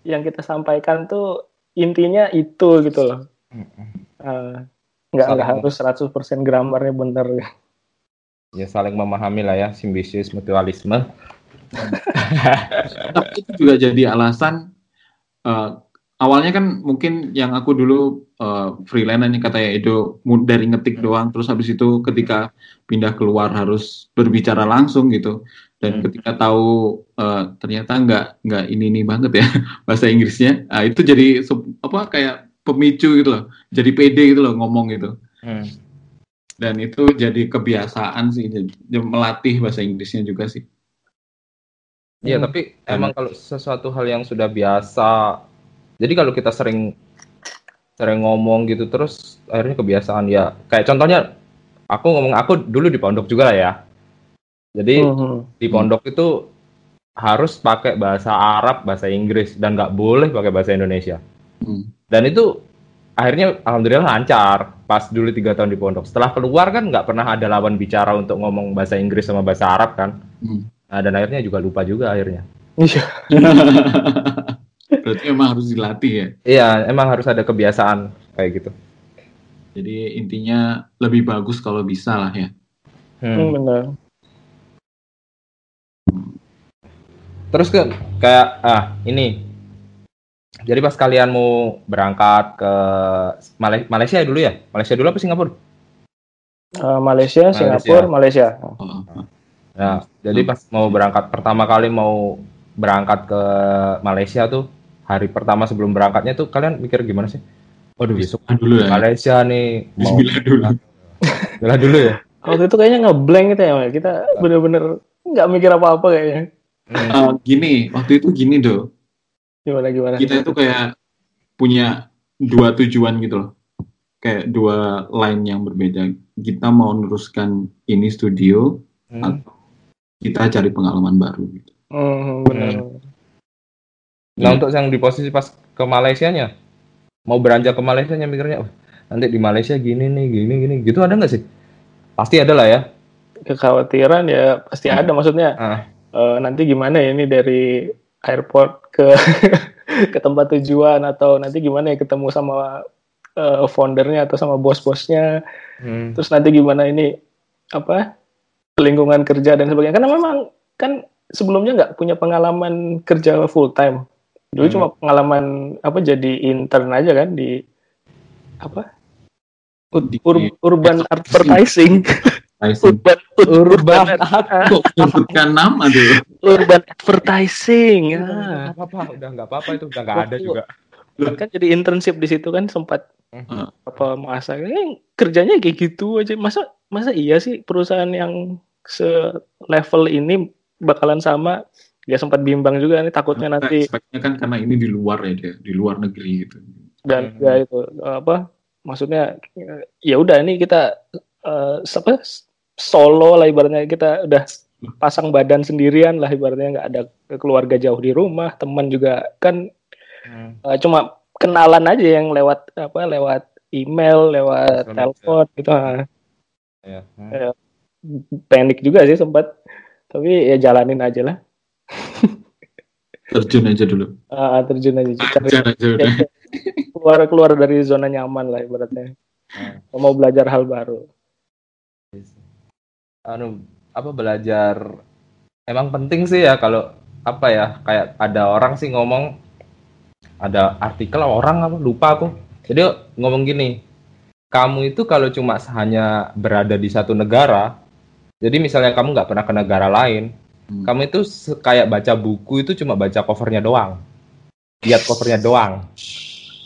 yang kita sampaikan tuh intinya itu gitu loh. Eh, nggak nggak Saling- harus 100% gramarnya bener Ya saling memahami lah ya, simbiosis mutualisme. Tapi itu juga jadi alasan eh, awalnya kan mungkin yang aku dulu eh, freelance nih katanya itu dari ngetik doang terus habis itu ketika pindah keluar harus berbicara langsung gitu dan Hmm. ketika tahu eh, ternyata nggak nggak ini ini banget ya bahasa Inggrisnya ah, itu jadi apa kayak pemicu gitu loh jadi pede gitu loh ngomong gitu Hmm. Dan itu jadi kebiasaan sih jadi melatih bahasa Inggrisnya juga sih Iya, Hmm. tapi emang kalau sesuatu hal yang sudah biasa, jadi kalau kita sering sering ngomong gitu terus akhirnya kebiasaan ya. Kayak contohnya aku ngomong aku dulu di pondok juga lah ya. Jadi Mhm. di pondok itu harus pakai bahasa Arab, bahasa Inggris dan nggak boleh pakai bahasa Indonesia. Hmm. Dan itu akhirnya alhamdulillah lancar pas dulu tiga tahun di pondok. Setelah keluar kan nggak pernah ada lawan bicara untuk ngomong bahasa Inggris sama bahasa Arab kan. Hmm. Nah, dan akhirnya juga lupa juga akhirnya. Iya. berarti emang harus dilatih ya Iya, emang harus ada kebiasaan kayak gitu. Jadi intinya lebih bagus kalau bisa lah ya. Hmm, Hmm. bener. Terus ke kayak ah ini. Jadi pas kalian mau berangkat ke Malaysia dulu ya? Malaysia dulu apa Singapura? Eh, Malaysia, Malaysia. Singapura, Malaysia. Nah, jadi pas mau berangkat pertama kali mau berangkat ke Malaysia tuh hari pertama sebelum berangkatnya tuh kalian mikir gimana sih? Waduh besok dulu ya. Malaysia nih mau Bismillah dulu. Bismillah dulu ya. Waktu itu kayaknya ngeblank gitu ya, kita bener-bener nggak mikir apa-apa kayaknya. Hmm. Eh, gini, waktu itu gini do. Gimana gimana? Kita itu kayak punya dua tujuan gitu loh. Kayak dua line yang berbeda. Kita mau meneruskan ini studio Hmm. atau kita cari pengalaman baru gitu. Hmm, bener. Nah untuk yang di posisi pas ke Malaysia nya mau beranjak ke Malaysia nya mikirnya "Wah, nanti di Malaysia gini nih gini gini gitu ada nggak sih? Pasti ada lah ya. Kekhawatiran ya pasti ada. Maksudnya Ah. eh, nanti gimana ya ini dari airport ke ke tempat tujuan atau nanti gimana ya ketemu sama eh, foundernya atau sama bos-bosnya. Hmm. Terus nanti gimana ini apa lingkungan kerja dan sebagainya. Karena memang kan sebelumnya nggak punya pengalaman kerja full time. Dulu Hmm. cuma pengalaman apa jadi intern aja kan di apa Di- Ur- urban advertising, Urban urban Kok sebutkan nama tuh? urban advertising. Ah. Nggak apa-apa, udah nggak apa-apa itu udah nggak ada juga. Kan jadi internship di situ kan sempat Hmm. apa masa eh, kerjanya kayak gitu aja. Masa masa iya sih perusahaan yang se-level ini bakalan sama? Ya sempat bimbang juga nih takutnya nanti Expect-nya kan karena ini di luar ya dia, di luar negeri gitu. dan Hmm. ya itu apa maksudnya ya udah ini kita eh, apa solo lah ibaratnya kita udah pasang badan sendirian lah ibaratnya nggak ada keluarga jauh di rumah teman juga kan Hmm. eh, cuma kenalan aja yang lewat apa lewat email lewat telepon gitu ah. Ya. Hmm. panik juga sih sempat tapi ya jalanin aja lah Terjun aja dulu. Ah, terjun aja cari aja udah. keluar keluar dari zona nyaman lah ibaratnya Hmm. mau belajar hal baru Anu apa belajar emang penting sih ya kalau apa ya kayak ada orang sih ngomong ada artikel orang apa lupa aku. Jadi ngomong gini kamu itu kalau cuma hanya berada di satu negara jadi misalnya kamu nggak pernah ke negara lain Hmm. kamu itu kayak baca buku itu cuma baca covernya doang. Lihat covernya doang.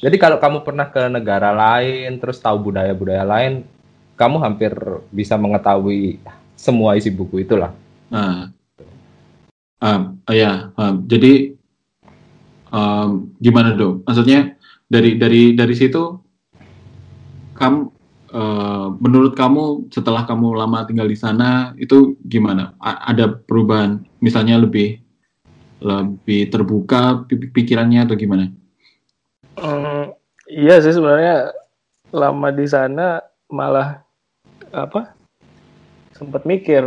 Jadi kalau kamu pernah ke negara lain terus tahu budaya-budaya lain kamu hampir bisa mengetahui semua isi buku itulah Nah, um, ya, um, jadi um, gimana dong? Maksudnya dari dari dari situ kamu uh, menurut kamu setelah kamu lama tinggal di sana itu gimana? A ada perubahan misalnya lebih lebih terbuka pikirannya atau gimana? Hmm, iya sih sebenarnya lama di sana malah apa sempat mikir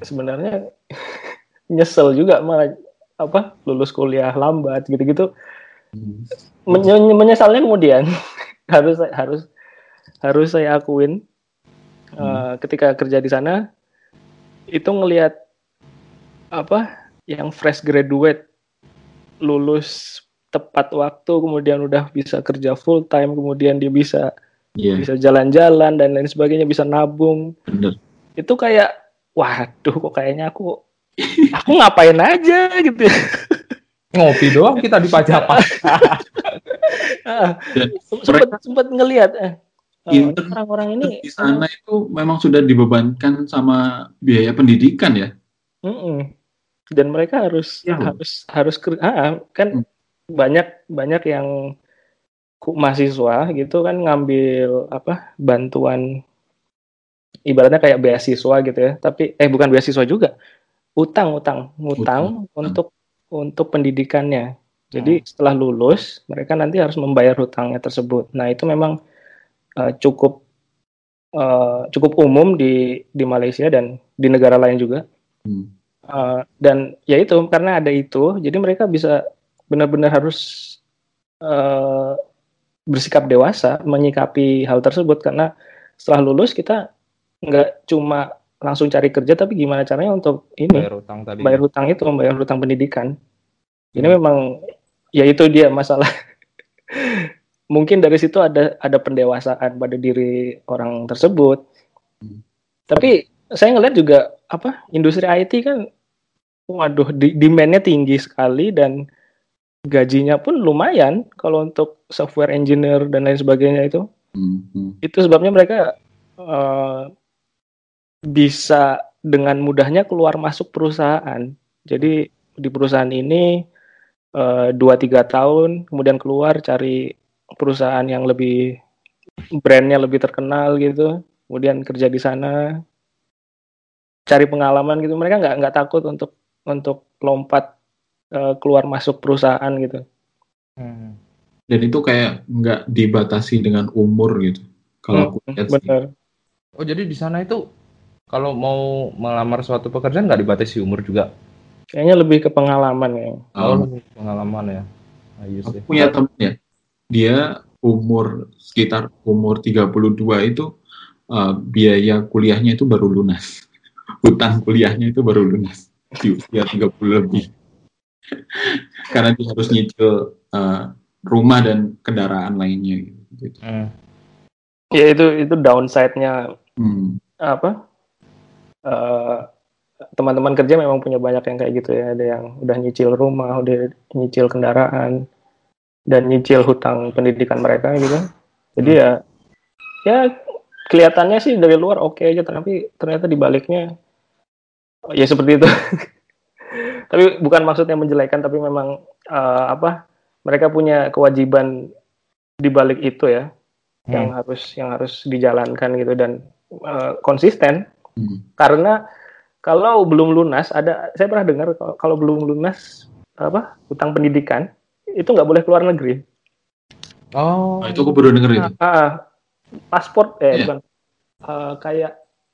sebenarnya nyesel juga malah apa lulus kuliah lambat gitu-gitu hmm. Men menyesalnya kemudian harus harus harus saya akuin hmm. uh, ketika kerja di sana itu ngelihat apa yang fresh graduate lulus tepat waktu kemudian udah bisa kerja full time kemudian dia bisa yeah. bisa jalan-jalan dan lain sebagainya bisa nabung Bener. Itu kayak waduh kok kayaknya aku aku ngapain aja gitu ngopi doang kita di pajak sempat sempat ngelihat eh, eh orang-orang ini di sana itu memang sudah dibebankan sama biaya pendidikan ya mm -mm. dan mereka harus ya. harus harus ah, kan hmm. banyak banyak yang mahasiswa gitu kan ngambil apa bantuan ibaratnya kayak beasiswa gitu ya. Tapi eh bukan beasiswa juga. Utang utang. Utang. untuk untuk pendidikannya. Jadi hmm. setelah lulus mereka nanti harus membayar hutangnya tersebut. Nah itu memang uh, cukup uh, cukup umum di di Malaysia dan di negara lain juga. Hmm. uh, dan ya itu karena ada itu jadi mereka bisa benar-benar harus uh, bersikap dewasa menyikapi hal tersebut. Karena setelah lulus kita nggak cuma langsung cari kerja tapi gimana caranya untuk ini bayar hutang tadi bayar hutang itu membayar hutang pendidikan ini hmm. memang ya itu dia masalah mungkin dari situ ada ada pendewasaan pada diri orang tersebut hmm. tapi saya ngeliat juga apa industri IT kan waduh di, demandnya tinggi sekali dan gajinya pun lumayan kalau untuk software engineer dan lain sebagainya itu hmm. hmm. itu sebabnya mereka uh, bisa dengan mudahnya keluar masuk perusahaan. Jadi di perusahaan ini eh, dua tiga tahun kemudian keluar cari perusahaan yang lebih brandnya lebih terkenal gitu, kemudian kerja di sana, cari pengalaman gitu. Mereka nggak nggak takut untuk untuk lompat uh, keluar masuk perusahaan gitu. Hmm. Dan itu kayak nggak dibatasi dengan umur gitu. Kalau hmm, aku lihat benar. Oh jadi di sana itu kalau mau melamar suatu pekerjaan nggak dibatasi umur juga? Kayaknya lebih ke pengalaman ya. Oh, oh. pengalaman ya. Ayo sih. Aku punya temen ya, dia umur sekitar umur 32 itu uh, biaya kuliahnya itu baru lunas. Hutang kuliahnya itu baru lunas di usia 30 lebih. Karena dia harus nyicil uh, rumah dan kendaraan lainnya gitu. Hmm. Ya itu itu downside-nya hmm. apa? Eh, teman-teman uh, kerja memang punya banyak yang kayak gitu ya. Ada yang udah nyicil rumah udah nyicil kendaraan dan nyicil hutang pendidikan mereka gitu. Jadi ya ya kelihatannya sih dari luar oke okay aja tapi ternyata di baliknya ya seperti itu. Tapi bukan maksudnya menjelekan tapi memang uh, apa mereka punya kewajiban di balik itu ya hmm. yang harus yang harus dijalankan gitu. Dan uh, konsisten Hmm. Karena kalau belum lunas ada saya pernah dengar kalau, kalau belum lunas apa utang pendidikan itu nggak boleh keluar negeri. Oh. Nah, itu aku baru dengar itu. Ah, ah, paspor eh yeah. bukan uh, kayak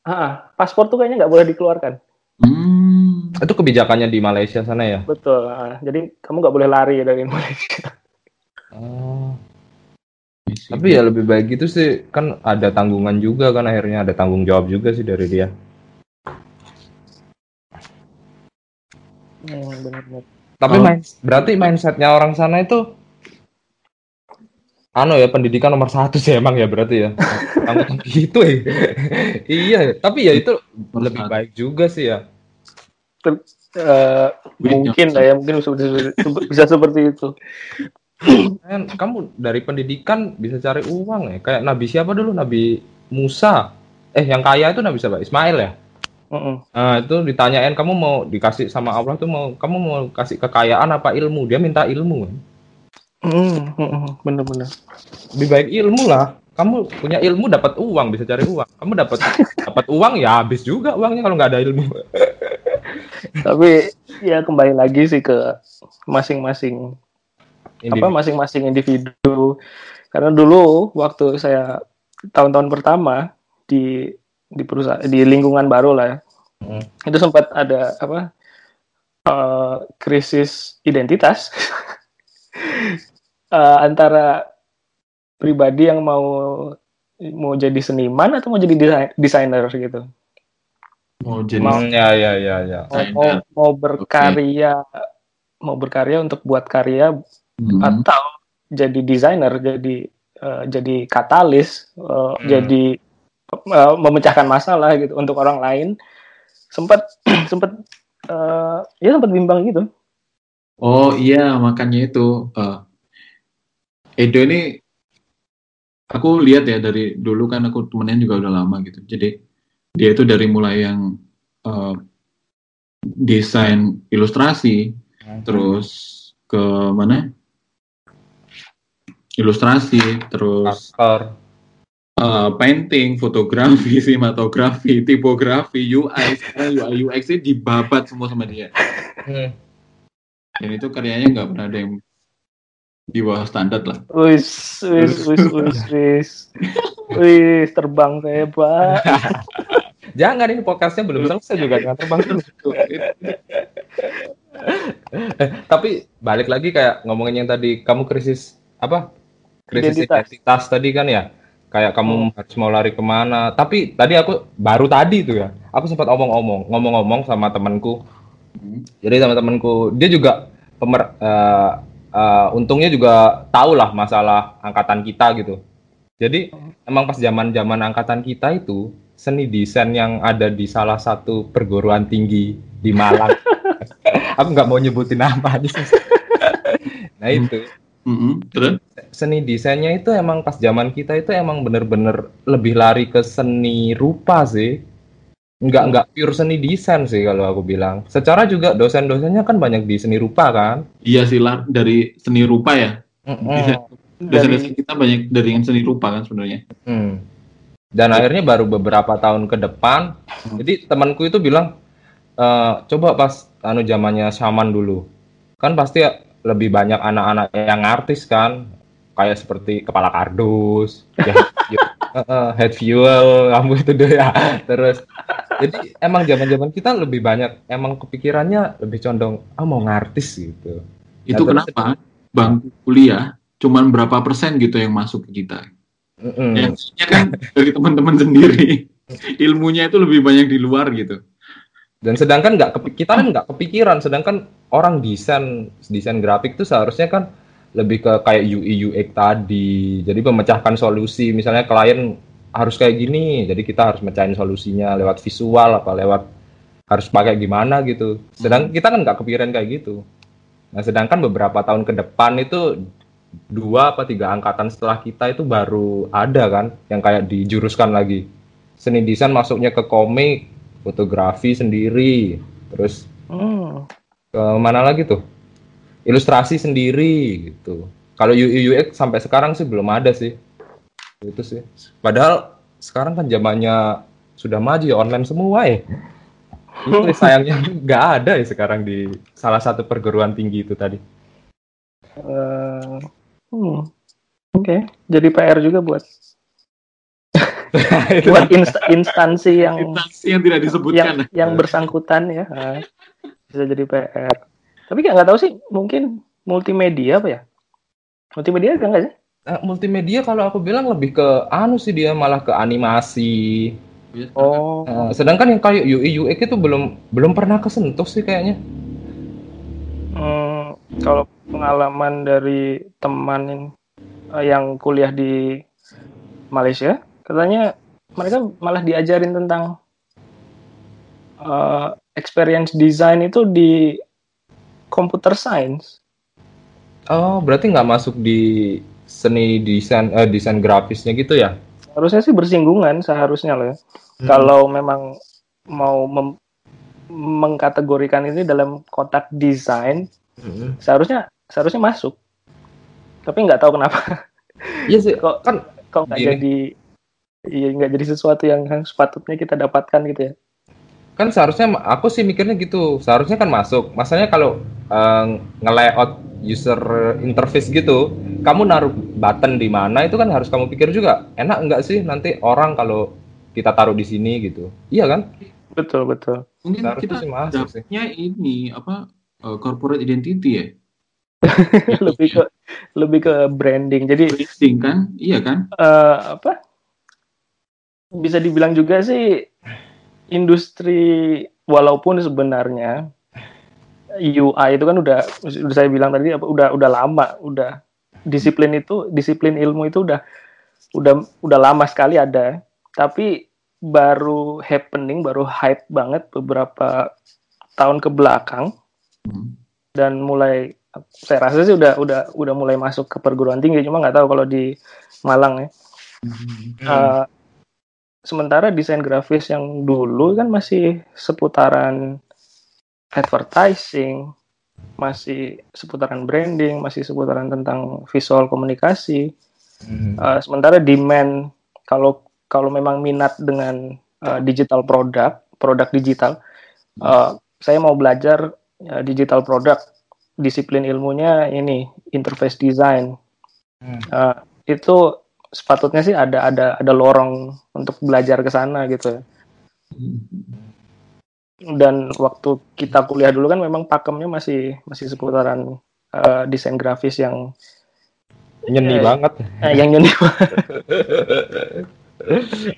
ah, ah, paspor tuh kayaknya nggak boleh dikeluarkan. Hmm. Itu kebijakannya di Malaysia sana ya? Betul. Ah, jadi kamu nggak boleh lari dari Malaysia. Oh. Tapi ya lebih baik gitu sih, kan ada tanggungan juga kan akhirnya ada tanggung jawab juga sih dari dia. Hmm, benar -benar. Tapi oh. main, berarti mindsetnya orang sana itu anu ya pendidikan nomor satu sih emang ya berarti ya. Tanggung gitu ya. Iya tapi ya itu lebih baik juga sih ya. Uh, mungkin lah ya mungkin bisa, bisa seperti itu kan kamu dari pendidikan bisa cari uang ya kayak nabi siapa dulu nabi Musa eh yang kaya itu nabi siapa Ismail ya uh -uh. nah itu ditanyain kamu mau dikasih sama Allah tuh mau kamu mau kasih kekayaan apa ilmu dia minta ilmu kan hmm, bener-bener. Lebih baik ilmu lah. Kamu punya ilmu dapat uang bisa cari uang. Kamu dapat dapat uang ya habis juga uangnya kalau nggak ada ilmu. Tapi ya kembali lagi sih ke masing-masing apa Individu. masing-masing individu. Karena dulu waktu saya tahun-tahun pertama di di perusahaan di lingkungan baru lah ya, Hmm. itu sempat ada apa eh, krisis identitas Eh, antara pribadi yang mau mau jadi seniman atau mau jadi desa- desainer gitu Mau jadi Mau- ya ya ya ya. mau, mau, berkarya mau berkarya untuk buat karya Hmm. atau jadi desainer jadi eh, jadi katalis eh, jadi eh, memecahkan masalah gitu untuk orang lain sempat sempat eh, ya sempat bimbang gitu Oh iya, makanya itu eh, Edo ini aku lihat ya dari dulu kan aku temennya juga udah lama gitu. Jadi dia itu dari mulai yang eh, desain ilustrasi, terus ke mana? Ilustrasi, terus Aktor. eh, painting, fotografi, sinematografi, tipografi, UI, UI UX ini dibabat semua sama dia. Hmm. Dan itu karyanya nggak pernah ada yang di bawah standar lah. wis wis wis wis wis wis terbang saya pak Jangan ini podcastnya belum selesai juga jangan terbang. Eh, tapi balik lagi kayak ngomongin yang tadi kamu krisis apa? Krisis Identitas. identitas, tadi kan ya. Kayak kamu harus mau lari ke mana. Tapi tadi aku baru tadi tuh ya. Aku sempat omong-omong, ngomong-ngomong sama temanku. Hmm. Jadi sama temanku, dia juga pemer, eh, eh, untungnya juga tahu lah masalah angkatan kita gitu. Jadi emang pas zaman-zaman angkatan kita itu seni desain yang ada di salah satu perguruan tinggi di Malang. Aku nggak mau nyebutin namanya. nah itu Mm-mm. Terus? seni desainnya itu emang pas zaman kita itu emang bener-bener lebih lari ke seni rupa sih. Nggak nggak pure seni desain sih kalau aku bilang. Secara juga dosen-dosennya kan banyak di seni rupa kan. Iya sih lah dari seni rupa ya. Mm-mm. Dosen-dosen kita banyak dari yang seni rupa kan sebenarnya. Hmm. Dan akhirnya baru beberapa tahun ke depan, jadi temanku itu bilang, "Eh, coba pas anu zamannya Shaman dulu, kan pasti lebih banyak anak-anak yang artis kan, kayak seperti kepala kardus, ya, eh, head fuel, kamu itu deh ya. Terus, jadi emang zaman-zaman kita lebih banyak, emang kepikirannya lebih condong, ah mau ngartis gitu. Itu terus- kenapa bangku kuliah cuman berapa persen gitu yang masuk ke kita. Mm-mm. Yang lainnya kan dari teman-teman sendiri. Ilmunya itu lebih banyak di luar gitu. Dan sedangkan nggak kita kan nggak kepikiran, sedangkan orang desain desain grafik itu seharusnya kan lebih ke kayak UI UX tadi. Jadi memecahkan solusi, misalnya klien harus kayak gini, jadi kita harus mecahin solusinya lewat visual apa lewat harus pakai gimana gitu. Sedang kita kan nggak kepikiran kayak gitu. Nah, sedangkan beberapa tahun ke depan itu dua apa tiga angkatan setelah kita itu baru ada kan yang kayak dijuruskan lagi. Seni desain masuknya ke komik, fotografi sendiri, terus Hmm. ke mana lagi tuh? Ilustrasi sendiri gitu. Kalau UI UX sampai sekarang sih belum ada sih. Itu sih. Padahal sekarang kan zamannya sudah maju ya online semua ya. Itu sayangnya nggak ada ya sekarang di salah satu perguruan tinggi itu tadi. Eh, hmm. Oke, jadi PR juga buat buat inst- instansi yang Instansi yang tidak yang disebutkan. yang bersangkutan ya Ah, bisa jadi PR. Tapi nggak nggak tahu sih, mungkin multimedia apa ya? Multimedia kan nggak sih? Nah, multimedia kalau aku bilang lebih ke anu sih dia malah ke animasi. Oh, Eh, sedangkan yang kayak UI UX itu belum belum pernah kesentuh sih kayaknya. hmm, kalau pengalaman dari teman eh, yang kuliah di Malaysia, katanya mereka malah diajarin tentang eh, experience design itu di computer science. Oh, berarti nggak masuk di seni desain eh, desain grafisnya gitu ya? Harusnya sih bersinggungan seharusnya loh. ya. Kalau memang mau mem- mengkategorikan ini dalam kotak desain, seharusnya seharusnya masuk. tapi nggak tahu kenapa Iya sih, kok kan kok nggak jadi iya nggak jadi sesuatu yang sepatutnya kita dapatkan gitu ya. Kan seharusnya aku sih mikirnya gitu. Seharusnya kan masuk. Masanya kalau eh, nge-layout user interface gitu kamu naruh button di mana itu kan harus kamu pikir juga. Enak nggak sih nanti orang kalau kita taruh di sini gitu? Iya kan? Betul betul. Mungkin Seharusnya kita sih masuk sih. ini apa eh, corporate identity ya? lebih ke lebih ke branding. Jadi Branding kan? Iya kan? eh, apa bisa dibilang juga sih industri walaupun sebenarnya UI itu kan udah udah saya bilang tadi apa udah udah lama udah disiplin itu disiplin ilmu itu udah udah udah lama sekali ada tapi baru happening baru hype banget beberapa tahun ke belakang Hmm. dan mulai saya rasa sih udah udah udah mulai masuk ke perguruan tinggi cuma nggak tahu kalau di Malang ya Hmm. Uh, sementara desain grafis yang dulu kan masih seputaran advertising, masih seputaran branding, masih seputaran tentang visual komunikasi. Hmm. Uh, sementara demand kalau kalau memang minat dengan uh, digital produk, produk digital, uh, saya mau belajar uh, digital produk, disiplin ilmunya ini interface design. Hmm. Uh, itu sepatutnya sih ada ada ada lorong untuk belajar ke sana gitu ya. Dan waktu kita kuliah dulu kan memang pakemnya masih masih seputaran uh, desain grafis yang nyeni Eh, banget. eh, yang nyeni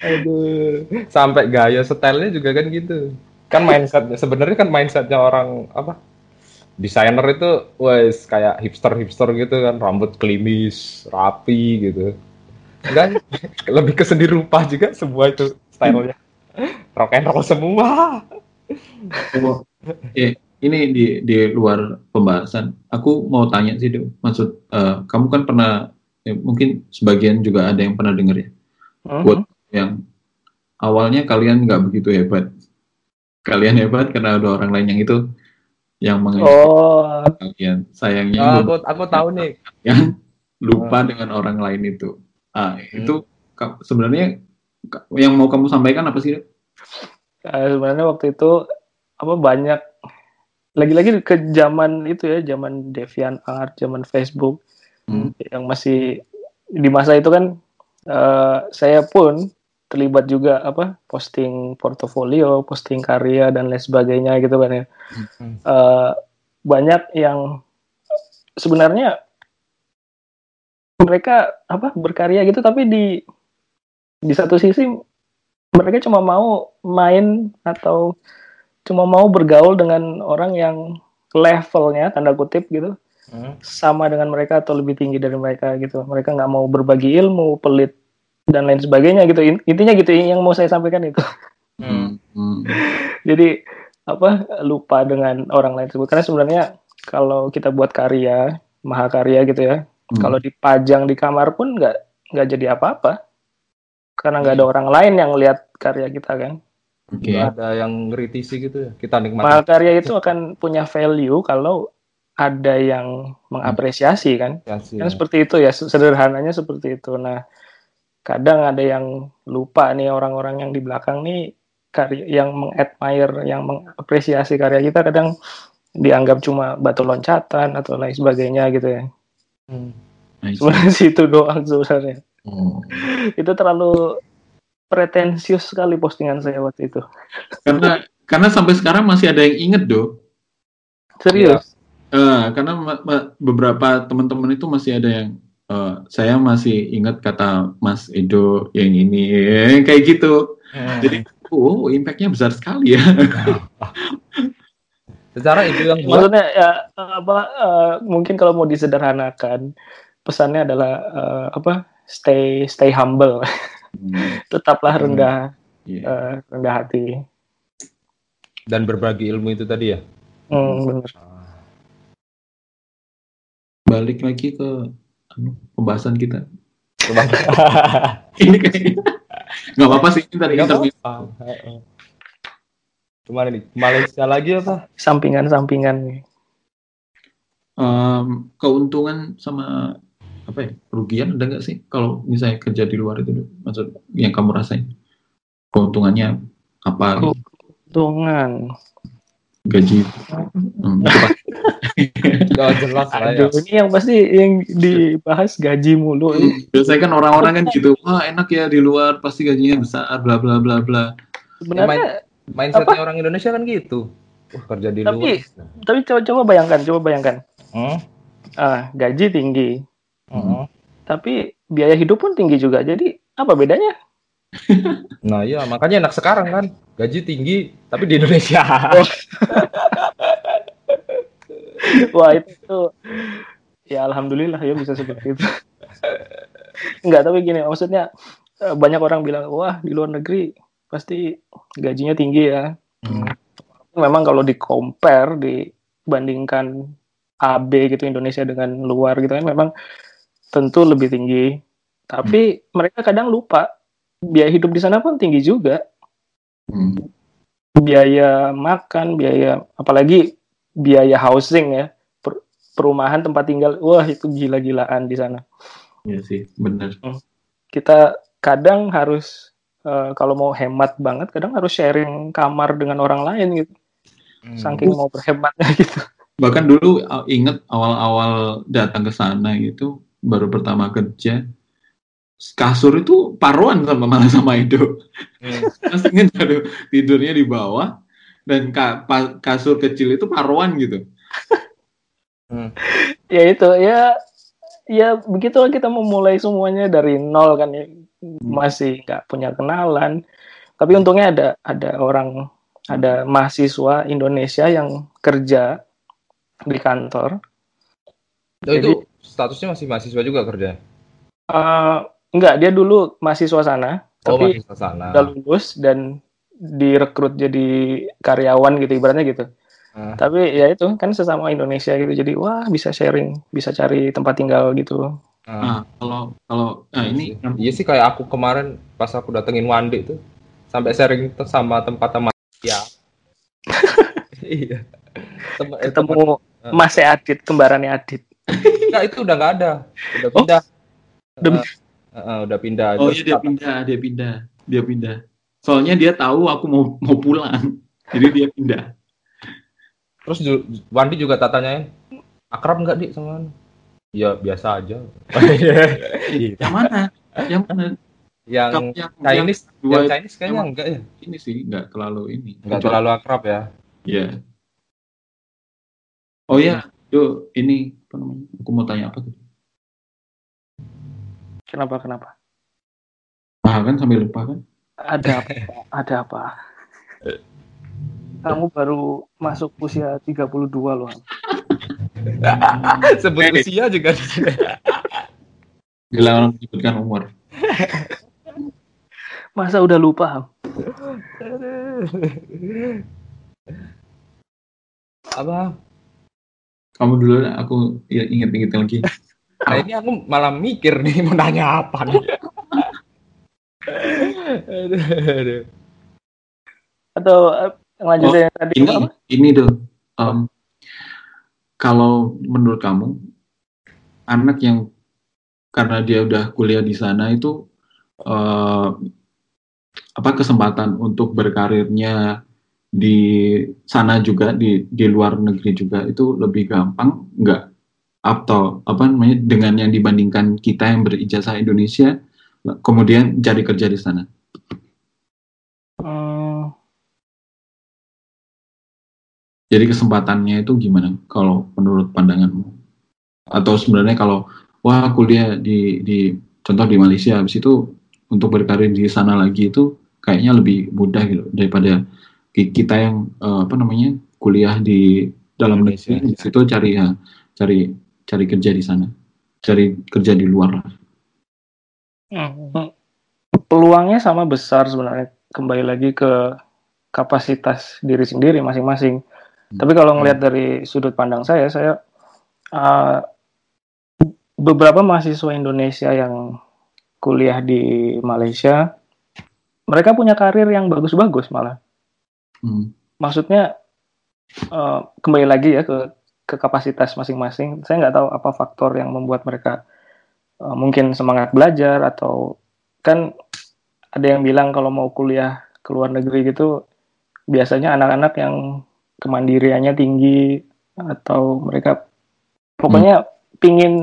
aduh sampai gaya stylenya juga kan gitu. Kan mindset sebenarnya kan mindsetnya orang apa desainer itu wes kayak hipster hipster gitu kan rambut klimis rapi gitu enggak lebih ke seni rupa juga semua itu stylenya rock and roll semua Oh, eh, ini di di luar pembahasan. Aku mau tanya sih, Dok. Maksud eh, kamu kan pernah ya, mungkin sebagian juga ada yang pernah dengar ya. Mhm. Buat yang awalnya kalian nggak begitu hebat. Kalian hebat karena ada orang lain yang itu yang menginspirasi Oh, kalian. Sayangnya Oh, aku aku tahu nih yang lupa dengan orang lain itu. Ah, itu ka- sebenarnya yang mau kamu sampaikan apa sih? Eh, sebenarnya waktu itu apa banyak lagi-lagi ke zaman itu ya, zaman DeviantArt, zaman Facebook Hmm. yang masih di masa itu kan eh, saya pun terlibat juga apa posting portofolio, posting karya dan lain sebagainya gitu kan ya. Hmm. Eh, banyak yang sebenarnya mereka apa berkarya gitu tapi di di satu sisi mereka cuma mau main atau cuma mau bergaul dengan orang yang levelnya tanda kutip gitu Hmm. sama dengan mereka atau lebih tinggi dari mereka gitu. Mereka nggak mau berbagi ilmu, pelit dan lain sebagainya gitu. In- Intinya gitu yang mau saya sampaikan itu. Hmm. Hmm. Jadi apa lupa dengan orang lain tersebut karena sebenarnya kalau kita buat karya, mahakarya gitu ya, Hmm. kalau dipajang di kamar pun nggak nggak jadi apa-apa karena nggak ada orang lain yang lihat karya kita kan. Oke. Nggak ada yang ngeritisi gitu ya kita nikmati Mahakarya itu akan punya value kalau ada yang mengapresiasi kan. ya sih. kan seperti itu ya sederhananya seperti itu nah kadang ada yang lupa nih orang-orang yang di belakang nih karya yang mengadmire yang mengapresiasi karya kita kadang dianggap cuma batu loncatan atau lain sebagainya gitu ya Hmm. Nice. sebenarnya sih itu doang sebenarnya Oh. itu terlalu pretensius sekali postingan saya waktu itu Karena karena sampai sekarang masih ada yang inget do. serius Eh, karena ma- ma- beberapa teman-teman itu masih ada yang eh, saya masih ingat kata Mas Edo yang ini eh, kayak gitu. Jadi oh impactnya besar sekali ya. secara itu yang buat maksudnya ya apa eh, mungkin kalau mau disederhanakan pesannya adalah eh, apa stay stay humble tetaplah Hmm. rendah Iya. eh, rendah hati dan berbagi ilmu itu tadi ya hmm, bener. Balik lagi ke anu, pembahasan kita. Coba. Ini kayaknya nggak apa-apa sih tadi. Heeh. Ke mana nih? Malaysia lagi apa? sampingan-sampingan nih. Em, keuntungan sama apa ya kerugian ada nggak sih kalau misalnya kerja di luar itu maksud yang kamu rasain keuntungannya apa? Keuntungan. gaji hmm, Gak jelas lah ya. Aduh, ini yang pasti yang dibahas gaji mulu. biasanya kan orang-orang kan gitu wah enak ya di luar pasti gajinya besar bla bla bla bla Sebenarnya, Mindsetnya orang Indonesia kan gitu. Wah, kerja di Tapi- luar. tapi coba coba bayangkan, coba bayangkan. Hmm? Ah, gaji tinggi, Hmm. tapi biaya hidup pun tinggi juga. Jadi apa bedanya? Nah iya, makanya enak sekarang kan. Gaji tinggi, tapi di Indonesia. Wah itu, itu ya alhamdulillah ya bisa seperti itu. Enggak, tapi gini maksudnya eh, banyak orang bilang wah di luar negeri pasti gajinya tinggi ya. Hmm. Memang kalau di compare dibandingkan AB gitu Indonesia dengan luar gitu kan memang tentu lebih tinggi. Tapi mereka kadang lupa biaya hidup di sana pun tinggi juga. Hmm. biaya makan, biaya apalagi biaya housing ya, per- perumahan tempat tinggal, wah itu gila-gilaan di sana. Iya sih benar Kita kadang harus eh, kalau mau hemat banget, kadang harus sharing kamar dengan orang lain gitu, Hmm. saking mau berhematnya gitu. bahkan dulu uh, inget awal-awal datang ke sana gitu baru pertama kerja kasur itu paruan sama malah sama Ido Hmm. Inget aduh, tidurnya di bawah dan ka- pa- kasur kecil itu paruan gitu Ya itu ya, ya begitulah kita memulai semuanya dari nol kan ya, masih nggak punya kenalan. Tapi untungnya ada ada orang ada mahasiswa Indonesia yang kerja di kantor Oh, itu statusnya masih mahasiswa juga kerja. Eh, enggak, dia dulu mahasiswa sana, Oh, tapi mahasiswa sana. udah lulus dan direkrut jadi karyawan gitu ibaratnya gitu. Ah. Tapi ya itu kan sesama Indonesia gitu. Jadi wah bisa sharing, bisa cari tempat tinggal gitu. Ah. nah kalau kalau nah ini Iya sih kayak aku kemarin pas aku datengin Wandi tuh sampai sharing tuh sama tempat teman ya. iya. Tem- eh, Ketemu Ah. Mas Adit, kembarannya Adit. Enggak, itu udah nggak ada. Udah pindah. Udah- Eh, eh, eh, udah pindah. oh iya dia kata- pindah dia pindah dia pindah soalnya dia tahu aku mau mau pulang jadi dia pindah Terus Wandi juga tak tanyain, akrab nggak dik sama anu?" Ya biasa aja. Iya. yang mana yang mana yang Kamu yang, Chinese, yang dua yang Chinese kayaknya emang- enggak ya? ini sih nggak terlalu ini Enggak Kecuali- terlalu akrab ya. Iya. Oh ya, yo ini apa namanya? Aku mau tanya apa tuh? Kenapa kenapa? Ah kan sambil lupa kan? Ada apa? Ada apa? Kamu baru masuk usia 32 loh. Sebut Eh. usia juga. Gila orang menyebutkan umur. Masa udah lupa? Apa? Kamu dulu aku ya, inget-inget lagi. Nah ini aku malah mikir nih mau nanya apa nih. aduh, aduh. Atau eh, lanjutin yang tadi Ini apa? ini tuh. em, kalau menurut kamu anak yang karena dia udah kuliah di sana itu eh, apa kesempatan untuk berkarirnya di sana juga di di luar negeri juga itu lebih gampang nggak? Atau apa namanya dengan yang dibandingkan kita yang berijazah Indonesia kemudian cari kerja di sana Hmm, jadi kesempatannya itu gimana kalau menurut pandanganmu atau sebenarnya kalau wah kuliah di di contoh di Malaysia habis itu untuk berkarir di sana lagi itu kayaknya lebih mudah gitu daripada ki- kita yang eh, apa namanya kuliah di dalam Indonesia, negeri di situ cari ya, cari cari kerja di sana cari kerja di luar hmm. Peluangnya sama besar sebenarnya. Kembali lagi ke kapasitas diri sendiri masing-masing. Tapi kalau ngelihat dari sudut pandang saya, saya eh, beberapa mahasiswa Indonesia yang kuliah di Malaysia, mereka punya karir yang bagus-bagus malah. Hmm. Maksudnya eh, kembali lagi ya ke ke kapasitas masing-masing. Saya nggak tahu apa faktor yang membuat mereka uh, mungkin semangat belajar atau kan ada yang bilang kalau mau kuliah ke luar negeri gitu biasanya anak-anak yang kemandiriannya tinggi atau mereka pokoknya hmm. pingin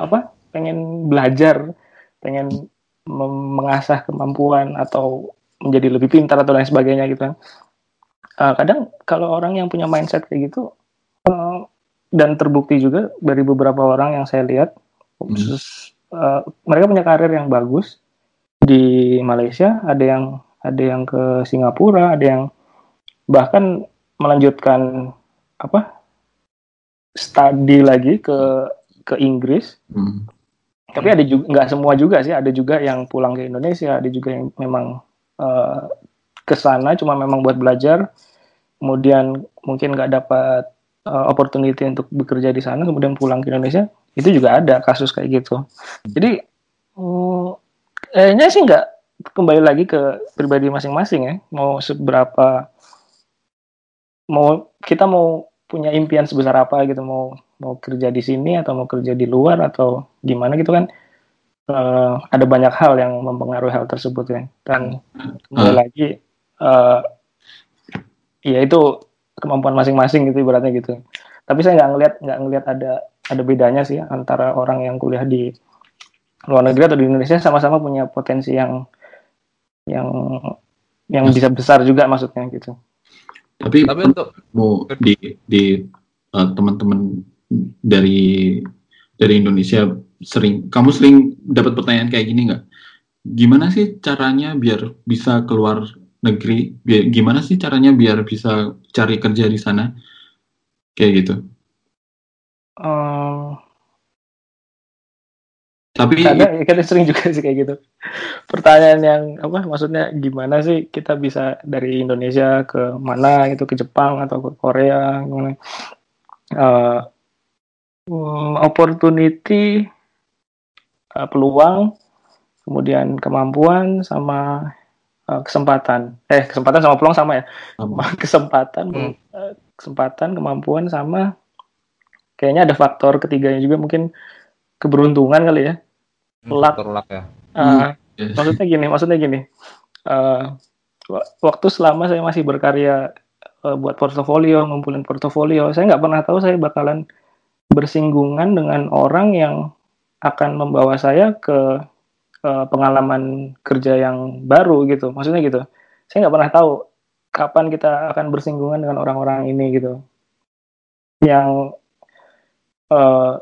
apa pengen belajar pengen mengasah kemampuan atau menjadi lebih pintar atau lain sebagainya gitu kan uh, kadang kalau orang yang punya mindset kayak gitu uh, dan terbukti juga dari beberapa orang yang saya lihat hmm. uh, mereka punya karir yang bagus di Malaysia ada yang ada yang ke Singapura ada yang bahkan melanjutkan apa studi lagi ke ke Inggris. Hmm. tapi ada juga nggak semua juga sih. Ada juga yang pulang ke Indonesia ada juga yang memang uh, ke sana cuma memang buat belajar. Kemudian mungkin nggak dapat uh, opportunity untuk bekerja di sana kemudian pulang ke Indonesia. Itu juga ada kasus kayak gitu. Jadi um, kayaknya sih nggak kembali lagi ke pribadi masing-masing ya. Mau seberapa mau kita mau punya impian sebesar apa gitu mau mau kerja di sini atau mau kerja di luar atau gimana gitu kan uh, ada banyak hal yang mempengaruhi hal tersebut ya dan kembali uh. lagi uh, ya itu kemampuan masing-masing gitu ibaratnya gitu tapi saya nggak ngelihat nggak ngelihat ada ada bedanya sih antara orang yang kuliah di luar negeri atau di Indonesia sama-sama punya potensi yang yang yang bisa besar juga maksudnya gitu. Tapi, Tapi untuk mau di di uh, teman-teman dari dari Indonesia sering kamu sering dapat pertanyaan kayak gini nggak? Gimana sih caranya biar bisa keluar negeri? Biar, gimana sih caranya biar bisa cari kerja di sana? Kayak gitu. Uh, tapi kadang, kadang sering juga sih kayak gitu. Pertanyaan yang apa maksudnya gimana sih kita bisa dari Indonesia ke mana gitu ke Jepang atau ke Korea gimana? Uh, opportunity uh, peluang kemudian kemampuan sama uh, kesempatan eh kesempatan sama peluang sama ya sama. kesempatan hmm. kesempatan kemampuan sama kayaknya ada faktor ketiganya juga mungkin keberuntungan kali ya. Hmm, luck, luck ya. Uh, hmm. maksudnya gini maksudnya gini. Uh, waktu selama saya masih berkarya uh, buat portofolio ngumpulin portofolio saya nggak pernah tahu saya bakalan bersinggungan dengan orang yang akan membawa saya ke uh, pengalaman kerja yang baru gitu. Maksudnya gitu. Saya nggak pernah tahu kapan kita akan bersinggungan dengan orang-orang ini gitu. Yang uh,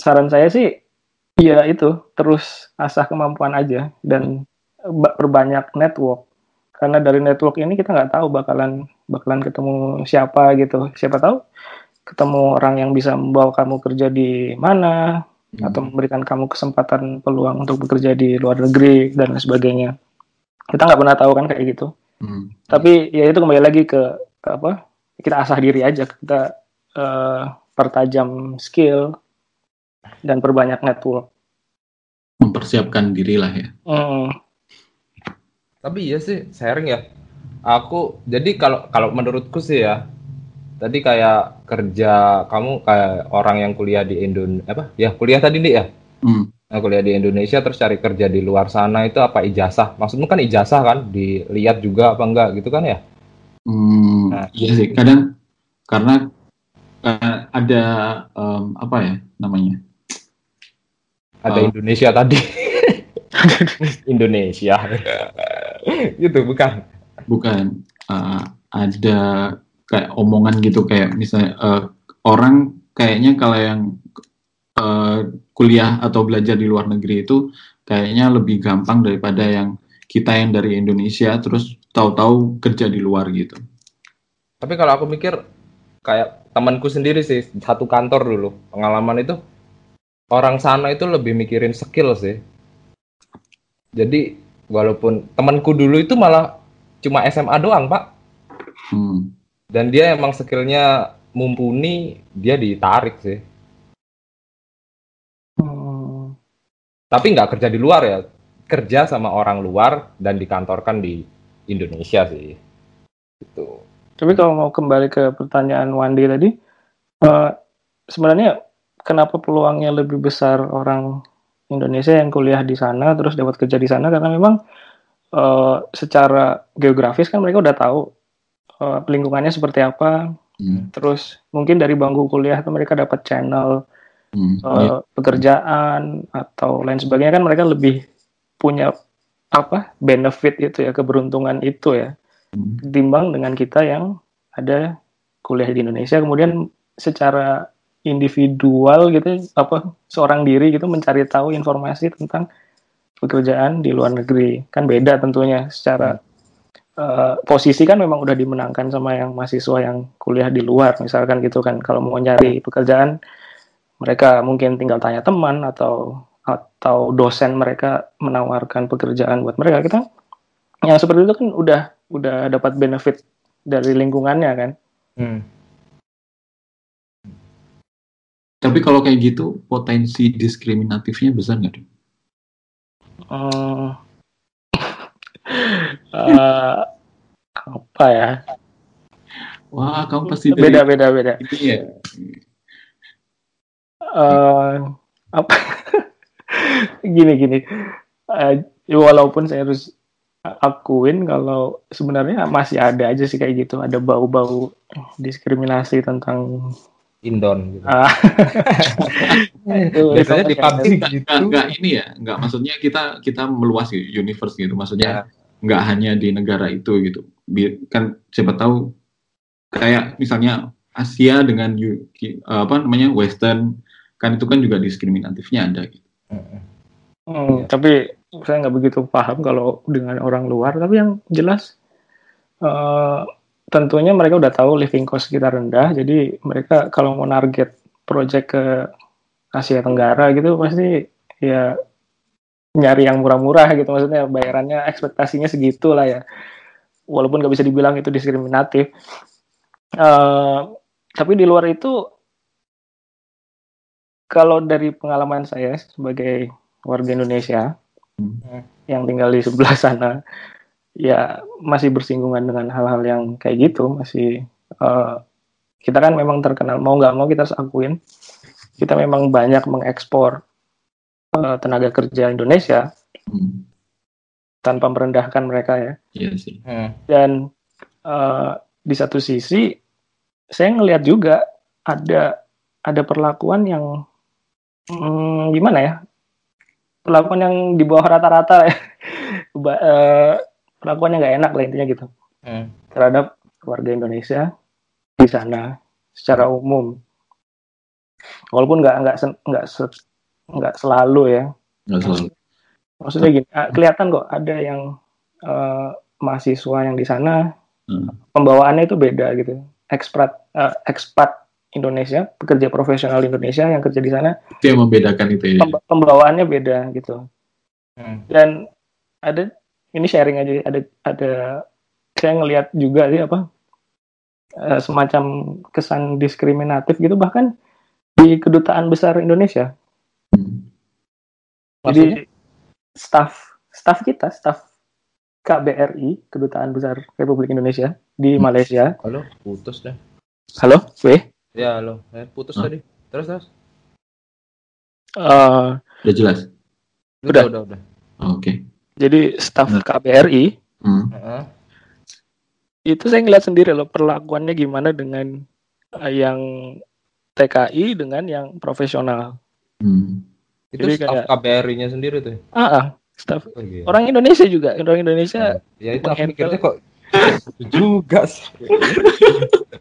saran saya sih ya itu terus asah kemampuan aja dan perbanyak network. Karena dari network ini kita nggak tahu bakalan bakalan ketemu siapa gitu. Siapa tahu ketemu orang yang bisa membawa kamu kerja di mana hmm. atau memberikan kamu kesempatan peluang untuk bekerja di luar negeri dan sebagainya. Kita nggak pernah tahu kan kayak gitu. Hmm. tapi ya itu kembali lagi ke, ke apa? Kita asah diri aja. Kita uh, pertajam skill dan perbanyak network. Mempersiapkan diri lah ya. Mm. Tapi iya sih sharing ya. Aku jadi kalau kalau menurutku sih ya, tadi kayak kerja kamu kayak orang yang kuliah di Indonesia apa? Ya kuliah tadi nih ya. Mm. Nah, kuliah di Indonesia terus cari kerja di luar sana itu apa ijazah? Maksudmu kan ijazah kan dilihat juga apa enggak gitu kan ya? Hmm, nah, iya sih kadang karena uh, ada um, apa ya namanya ada oh. Indonesia tadi. Indonesia. gitu bukan? Bukan. Uh, ada kayak omongan gitu kayak misalnya uh, orang kayaknya kalau yang uh, kuliah atau belajar di luar negeri itu kayaknya lebih gampang daripada yang kita yang dari Indonesia terus tahu-tahu kerja di luar gitu. Tapi kalau aku mikir kayak temanku sendiri sih satu kantor dulu pengalaman itu orang sana itu lebih mikirin skill sih. Jadi walaupun temanku dulu itu malah cuma SMA doang pak. Hmm. Dan dia emang skillnya mumpuni, dia ditarik sih. Hmm. Tapi nggak kerja di luar ya, kerja sama orang luar dan dikantorkan di Indonesia sih. Itu. Tapi kalau mau kembali ke pertanyaan Wandi tadi, uh, sebenarnya kenapa peluangnya lebih besar orang Indonesia yang kuliah di sana terus dapat kerja di sana karena memang uh, secara geografis kan mereka udah tahu uh, lingkungannya seperti apa. Hmm. Terus mungkin dari bangku kuliah tuh mereka dapat channel hmm. uh, pekerjaan atau lain sebagainya kan mereka lebih punya apa benefit itu ya keberuntungan itu ya hmm. ketimbang dengan kita yang ada kuliah di Indonesia kemudian secara individual gitu apa seorang diri gitu mencari tahu informasi tentang pekerjaan di luar negeri. Kan beda tentunya secara uh, posisi kan memang udah dimenangkan sama yang mahasiswa yang kuliah di luar misalkan gitu kan. Kalau mau nyari pekerjaan mereka mungkin tinggal tanya teman atau atau dosen mereka menawarkan pekerjaan buat mereka. Kita yang seperti itu kan udah udah dapat benefit dari lingkungannya kan. Hmm. Tapi kalau kayak gitu potensi diskriminatifnya besar nggak? Uh, uh, apa ya? Wah, kamu pasti beda beda beda. Iya. Uh, apa? gini gini. Uh, walaupun saya harus akuin kalau sebenarnya masih ada aja sih kayak gitu, ada bau-bau diskriminasi tentang Indon gitu. Ah. Biasanya di pabrik gitu. Enggak, ini ya, enggak maksudnya kita kita meluas gitu, universe gitu. Maksudnya enggak hanya di negara itu gitu. Kan siapa tahu kayak misalnya Asia dengan apa namanya Western kan itu kan juga diskriminatifnya ada gitu. Hmm, tapi saya nggak begitu paham kalau dengan orang luar. Tapi yang jelas uh, tentunya mereka udah tahu living cost kita rendah, jadi mereka kalau mau target project ke Asia Tenggara gitu pasti ya nyari yang murah-murah gitu. Maksudnya bayarannya ekspektasinya segitu lah ya. Walaupun nggak bisa dibilang itu diskriminatif. Uh, tapi di luar itu kalau dari pengalaman saya sebagai warga Indonesia hmm. yang tinggal di sebelah sana ya masih bersinggungan dengan hal-hal yang kayak gitu masih uh, kita kan memang terkenal mau nggak mau kita harus akuin kita memang banyak mengekspor uh, tenaga kerja Indonesia hmm. tanpa merendahkan mereka ya iya sih. Hmm. dan uh, di satu sisi saya ngelihat juga ada ada perlakuan yang hmm, gimana ya perlakuan yang di bawah rata-rata ya perlakuannya nggak enak lah intinya gitu. Hmm. terhadap warga Indonesia di sana secara umum. Walaupun nggak nggak nggak nggak selalu ya. Nggak selalu. Maksudnya gini ah, kelihatan kok ada yang uh, mahasiswa yang di sana hmm. pembawaannya itu beda gitu. Ekspat uh, ekspat Indonesia pekerja profesional Indonesia yang kerja di sana itu yang membedakan itu ya. pembawaannya beda gitu. Hmm. dan ada ini sharing aja ada ada saya ngelihat juga sih apa uh, semacam kesan diskriminatif gitu bahkan di kedutaan besar Indonesia. Jadi staff staff kita staff KBRI kedutaan besar Republik Indonesia di hmm. Malaysia. Halo, putus deh. Halo, weh. Ya, halo. Eh, putus huh? tadi. Terus terus. Uh, udah jelas. Udah, udah, udah. Oke. Okay. Jadi staff KBRI hmm. itu saya ngeliat sendiri loh perlakuannya gimana dengan uh, yang TKI dengan yang profesional. Hmm. Itu Jadi staff kayak, KBRI-nya sendiri tuh. Ah, ah staff oh, iya. orang Indonesia juga orang Indonesia. Ya, ya itu aku mikirnya kok juga sih.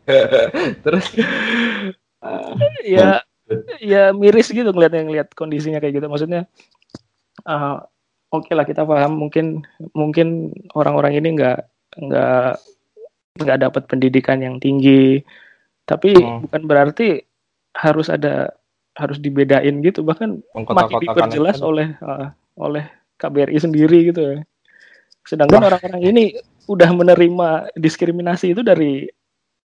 Terus uh, ya ya miris gitu ngeliat yang lihat kondisinya kayak gitu maksudnya uh, oke okay lah kita paham. Mungkin mungkin orang-orang ini nggak nggak nggak dapat pendidikan yang tinggi. Tapi hmm. bukan berarti harus ada harus dibedain gitu. Bahkan makin diperjelas kan. oleh uh, oleh KBRI sendiri gitu. Ya sedangkan orang-orang ini udah menerima diskriminasi itu dari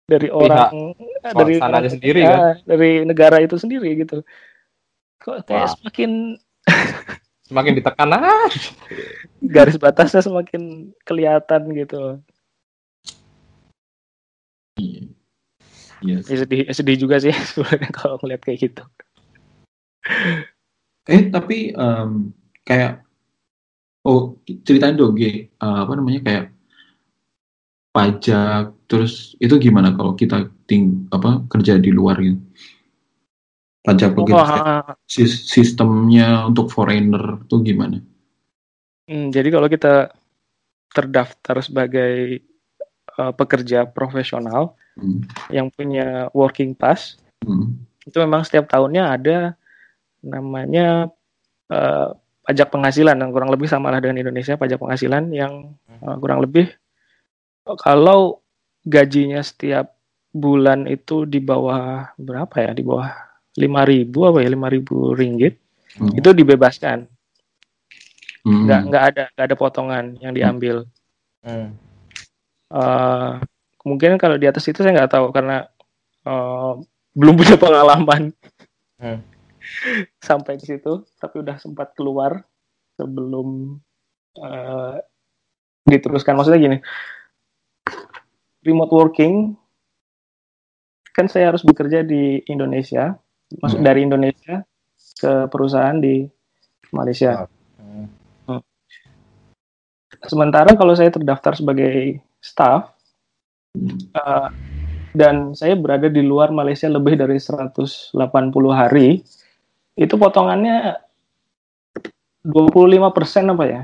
dari orang Pihak, dari orang, sendiri ya, kan? dari negara itu sendiri gitu. Kok kayak Wah. semakin semakin ditekan ah. Garis batasnya semakin kelihatan gitu iya. Yes. ya, sedih sedih juga sih sebenarnya kalau ngeliat kayak gitu. Eh tapi em, kayak oh ceritain dong G, eh, apa namanya kayak pajak terus itu gimana kalau kita ting apa kerja di luar gitu pajak Oh, ah, sistemnya untuk foreigner tuh gimana? Hmm, jadi kalau kita terdaftar sebagai eh, pekerja profesional Hmm, yang punya working pass, hmm, itu memang setiap tahunnya ada namanya eh, pajak penghasilan. Yang kurang lebih sama lah dengan Indonesia pajak penghasilan yang eh, kurang lebih. Kalau gajinya setiap bulan itu di bawah berapa ya? Di bawah 5.000 apa ya 5.000 ringgit hmm, itu dibebaskan hmm. nggak nggak ada nggak ada potongan yang diambil Hmm. Eh, kemungkinan kalau di atas itu saya nggak tahu karena eh, belum punya pengalaman Hmm. sampai ke situ tapi udah sempat keluar sebelum eh, diteruskan maksudnya gini remote working kan saya harus bekerja di Indonesia masuk Hmm. dari Indonesia ke perusahaan di Malaysia. Hmm. sementara kalau saya terdaftar sebagai staff eh, dan saya berada di luar Malaysia lebih dari 180 hari itu potongannya 25% apa ya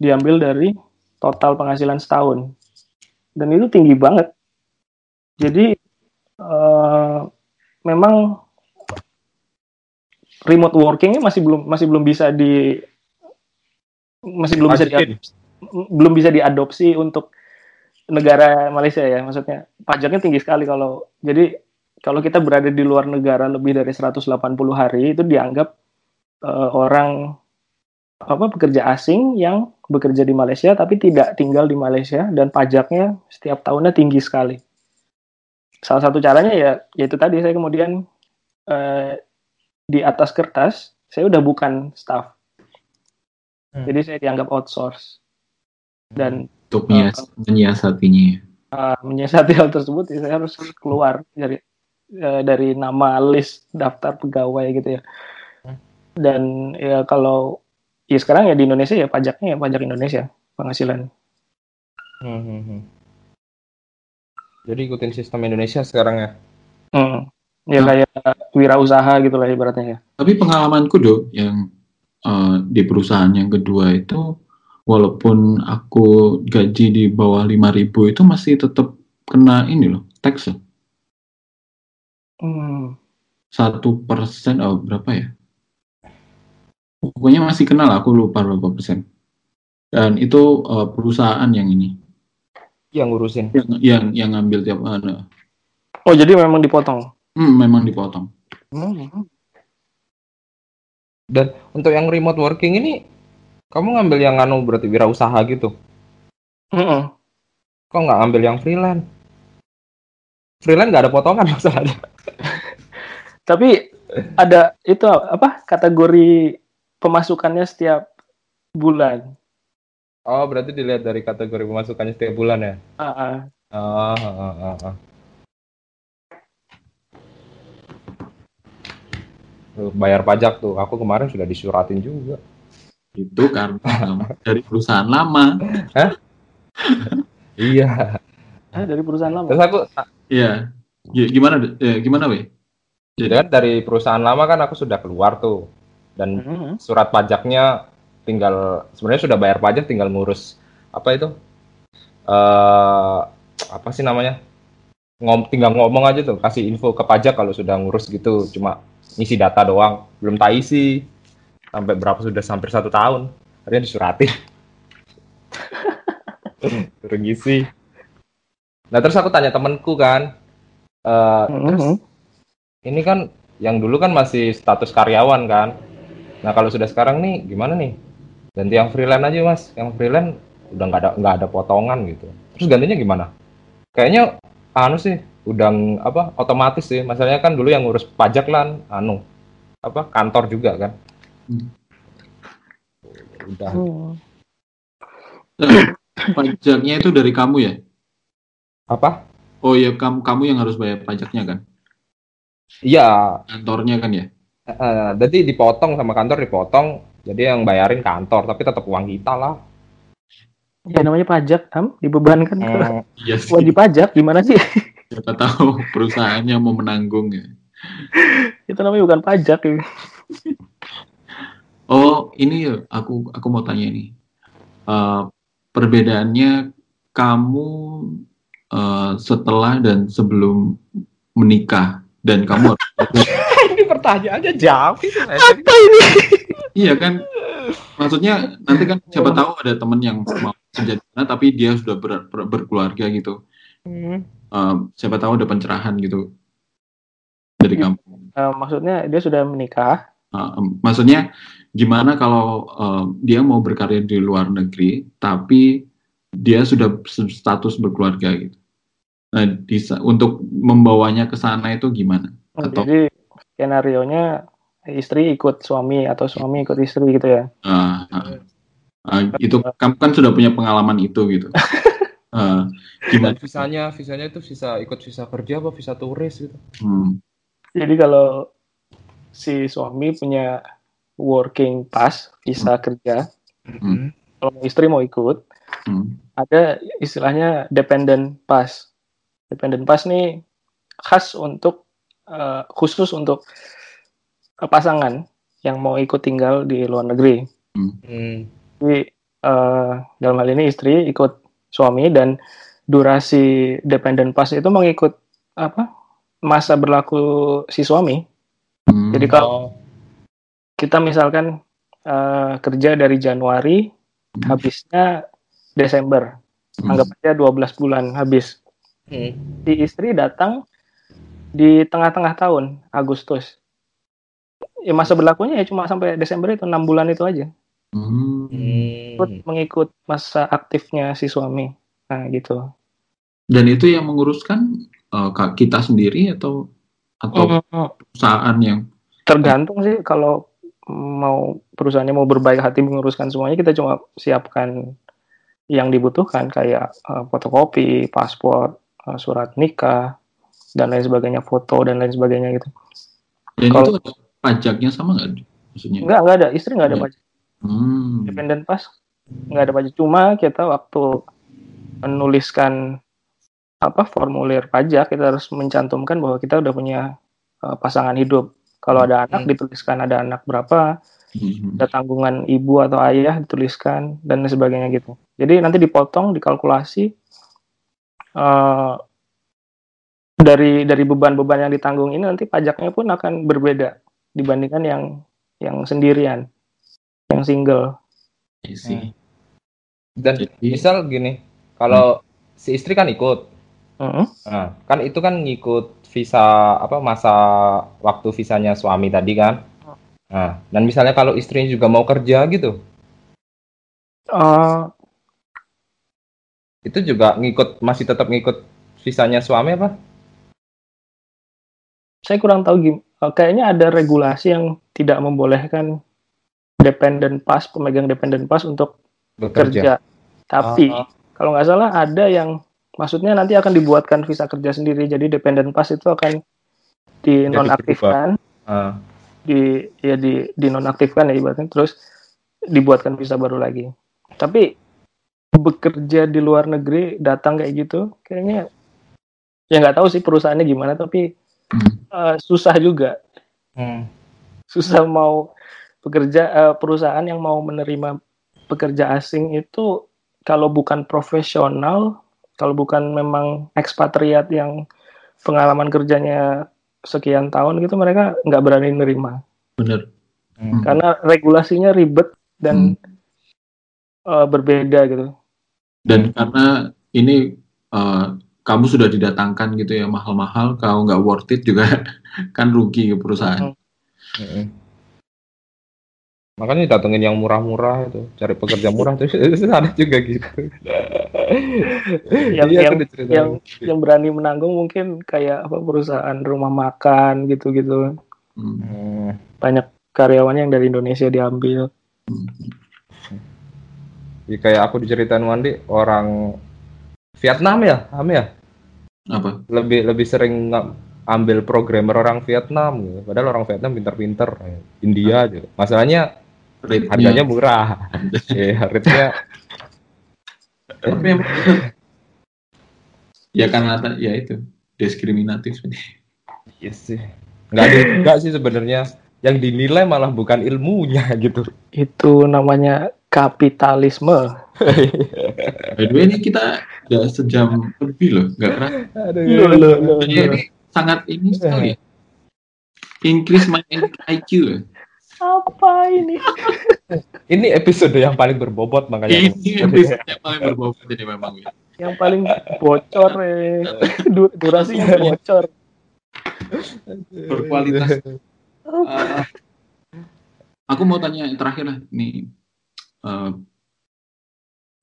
diambil dari total penghasilan setahun. Dan itu tinggi banget. Jadi eh, memang remote workingnya masih belum masih belum bisa di masih belum bisa diadopsi, belum bisa diadopsi untuk negara Malaysia ya maksudnya pajaknya tinggi sekali kalau jadi kalau kita berada di luar negara lebih dari 180 hari itu dianggap eh, orang apa pekerja asing yang bekerja di Malaysia tapi tidak tinggal di Malaysia dan pajaknya setiap tahunnya tinggi sekali. Salah satu caranya ya yaitu tadi saya kemudian eh, di atas kertas saya udah bukan staff. Hmm. Jadi saya dianggap outsource dan untuk menyias- menyiasatinya uh, menyiasati hal tersebut ya saya harus keluar dari eh, dari nama list daftar pegawai gitu ya. Hmm. Dan ya kalau ya sekarang ya di Indonesia ya pajaknya ya pajak Indonesia penghasilan. Hmm, hmm, hmm. Jadi ikutin sistem Indonesia sekarang ya. Hmm. Ya Nah. kayak wirausaha gitu lah ibaratnya ya. Tapi pengalamanku do yang eh, di perusahaan yang kedua itu walaupun aku gaji di bawah 5000 itu masih tetap kena ini loh tax loh. Hmm. Satu persen oh berapa ya? Pokoknya masih kena lah aku lupa berapa persen. Dan itu eh, perusahaan yang ini Yang ngurusin. yang yang, yang ngambil tiap eh, Oh jadi memang dipotong. Hmm, memang dipotong. Hmm. Dan untuk yang remote working ini, kamu ngambil yang anu berarti wirausaha gitu. Hmm. Kok nggak ngambil yang freelance? Freelance nggak ada potongan masalahnya. Tapi ada itu apa kategori pemasukannya setiap bulan. Oh, berarti dilihat dari kategori pemasukannya setiap bulan ya? Ah, ah. Ah, ah, ah, ah, ah. Bayar pajak tuh. Aku kemarin sudah disuratin juga. Itu karena dari perusahaan lama. Iya. Ah, dari perusahaan lama. Terus aku, Iya. Gi- Gimana eh, gimana we? jadi kan dari perusahaan lama kan aku sudah keluar tuh. Dan Hmm. surat pajaknya tinggal, sebenarnya sudah bayar pajak tinggal ngurus, apa itu? eh apa sih namanya? Ngom, tinggal ngomong aja tuh, kasih info ke pajak kalau sudah ngurus gitu. Cuma ngisi data doang, belum tak isi. Sampai berapa sudah hampir satu tahun. Akhirnya disuratin. Suruh ngisi. Nah terus aku tanya temenku kan, eh, terus Hmm. ini kan yang dulu kan masih status karyawan kan. Nah kalau sudah sekarang nih gimana nih? Ganti yang freelance aja mas. Yang freelance udah nggak ada nggak ada potongan gitu. Terus gantinya gimana? Kayaknya anu sih udah ng- apa otomatis sih. Masalahnya kan dulu yang ngurus pajak lah anu apa kantor juga kan. Hmm. Udah. Hmm. Pajaknya itu dari kamu ya? Apa? Oh ya kamu kamu yang harus bayar pajaknya kan? Iya, Kantornya kan ya? Eh, jadi dipotong sama kantor dipotong. Jadi yang bayarin kantor, tapi tetap uang kita lah. Ya namanya pajak, Am, dibebankan ke Hmm, Iya sih. wajib pajak gimana sih? Siapa tahu perusahaannya mau menanggung ya. Itu namanya bukan pajak. ya. Oh, ini ya, aku aku mau tanya nih. Eh, perbedaannya kamu eh, setelah dan sebelum menikah dan kamu ini pertanyaannya jauh itu. iya kan? Maksudnya nanti kan siapa tahu ada temen yang mau kerja di sana tapi dia sudah ber- ber- berkeluarga gitu. Hmm. Eh, siapa tahu ada pencerahan gitu dari kamu. Eh, maksudnya dia sudah menikah. Eh, em, maksudnya gimana kalau eh, dia mau berkarya di luar negeri tapi dia sudah status berkeluarga gitu. Nah, di untuk membawanya ke sana itu gimana? Atau- Jadi skenario-nya istri ikut suami atau suami ikut istri gitu ya. Ah, ah. Ah, itu kamu kan sudah punya pengalaman itu gitu. Dan gimana? visanya, visanya itu visa ikut visa kerja apa visa turis gitu. Hmm, Jadi kalau si suami punya working pass, visa kerja, Hmm. kalau istri mau ikut, hmm, ada istilahnya dependent pass. Dependent pass nih khas untuk eh, khusus untuk eh, pasangan yang mau ikut tinggal di luar negeri. Hmm. Jadi eh, dalam hal ini istri ikut suami dan durasi dependent pass itu mengikut apa masa berlaku si suami. hmm. Jadi kalau kita misalkan eh, kerja dari Januari Hmm. habisnya Desember, Hmm. anggap aja 12 bulan habis. hmm. Si istri datang di tengah-tengah tahun Agustus. Ya masa berlakunya ya cuma sampai Desember itu enam bulan itu aja. Hmm. Ikut mengikut masa aktifnya si suami. Nah gitu. Dan itu yang menguruskan ka- kita sendiri atau atau perusahaan yang Tergantung sih kalau mau perusahaannya mau berbaik hati menguruskan semuanya kita cuma siapkan yang dibutuhkan kayak eh, fotokopi, paspor, eh, surat nikah dan lain sebagainya, foto dan lain sebagainya gitu. dan Kalau- itu pajaknya sama nggak? Maksudnya? Enggak, enggak ada. Istri enggak ada Iya. pajak. Hmm. Dependent pass enggak ada pajak. Cuma kita waktu menuliskan apa formulir pajak kita harus mencantumkan bahwa kita udah punya eh, pasangan hidup. Kalau ada anak Hmm. dituliskan ada anak berapa, Hmm. ada tanggungan ibu atau ayah dituliskan dan sebagainya gitu. Jadi nanti dipotong, dikalkulasi eh, dari dari beban-beban yang ditanggung ini nanti pajaknya pun akan berbeda dibandingkan yang yang sendirian, yang single. I see. Dan Jadi- misal gini, kalau si istri kan ikut, Mm-mm. nah, kan itu kan ngikut visa apa masa waktu visanya suami tadi kan. Nah, dan misalnya kalau istrinya juga mau kerja gitu, Eh, itu juga ngikut masih tetap ngikut visanya suami apa? saya kurang tahu gim- eh, kayaknya ada regulasi yang tidak membolehkan dependent pass pemegang dependent pass untuk Bekerja. kerja. Tapi Ah, kalau nggak salah ada yang maksudnya nanti akan dibuatkan visa kerja sendiri. Jadi dependent pass itu akan dinonaktifkan, ah. di ya di dinonaktifkan ya ibaratnya terus dibuatkan visa baru lagi. Tapi bekerja di luar negeri datang kayak gitu kayaknya ya nggak tahu sih perusahaannya gimana tapi Hmm. eh, susah juga Hmm. susah mau pekerja eh, perusahaan yang mau menerima pekerja asing itu kalau bukan profesional kalau bukan memang ekspatriat yang pengalaman kerjanya sekian tahun gitu mereka nggak berani nerima Bener. Hmm. karena regulasinya ribet dan eh, berbeda gitu Dan karena ini eh, kamu sudah didatangkan gitu ya mahal-mahal, kalau nggak worth it juga kan rugi ke perusahaan. Mm-mm. Makanya datengin yang murah-murah itu, cari pekerja murah tuh ada juga gitu. Yang- Iya, aku yang- diceritain. yang yang berani menanggung mungkin kayak apa perusahaan rumah makan gitu-gitu Hmm. Hmm. banyak karyawannya yang dari Indonesia diambil Ya, kayak aku diceritain Wandi orang Vietnam ya, Ham ya, Apa? lebih lebih sering nggak ambil programmer orang Vietnam gitu. padahal orang Vietnam pinter-pinter India aja masalahnya rate harganya murah ya rate-nya Tapi emang- ya karena ada- ya itu diskriminatif Iya sih. Nggak ada juga sih sebenarnya. Yang dinilai malah bukan ilmunya gitu. Itu namanya kapitalisme. By the way ini kita udah sejam lebih loh, nggak kerasa. Aduh, Loh, loh, loh. Jadi ini sangat ini sekali. ya. Increase my IQ. Ya. Apa ini? Ini episode yang paling berbobot makanya. Ini episode yang paling berbobot ini memang. ya. Yang paling bocor eh. Du- durasinya bocor. Berkualitas. Eh, aku mau tanya yang terakhir lah nih. Eh,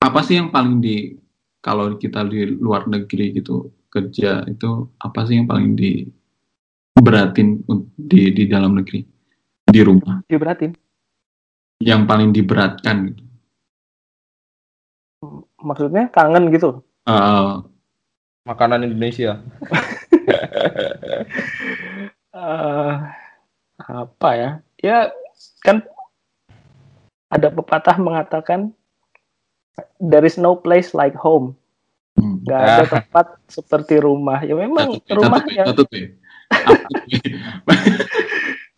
apa sih yang paling di kalau kita di luar negeri gitu kerja itu apa sih yang paling di beratin di di dalam negeri di rumah Diberatin. yang paling diberatkan. Maksudnya kangen gitu. Eh, Makanan Indonesia. eh apa ya? Ya kan ada pepatah mengatakan there is no place like home. hmm. Gak ada Ah. tempat seperti rumah. Ya memang Satu, rumah satu, yang satu tuh ya.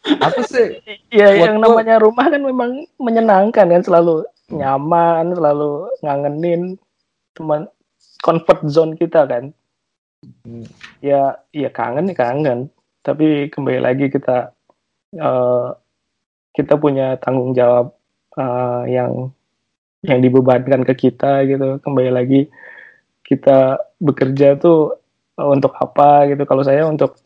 Apa ya? Sih? ya Buat yang gua- namanya rumah kan memang menyenangkan kan selalu nyaman, selalu ngangenin teman comfort zone kita kan. Hmm. Ya ya kangen nih kangen. Tapi kembali lagi kita eh, kita punya tanggung jawab eh, yang yang dibebankan ke kita gitu. Kembali lagi kita bekerja tuh untuk apa gitu. Kalau saya untuk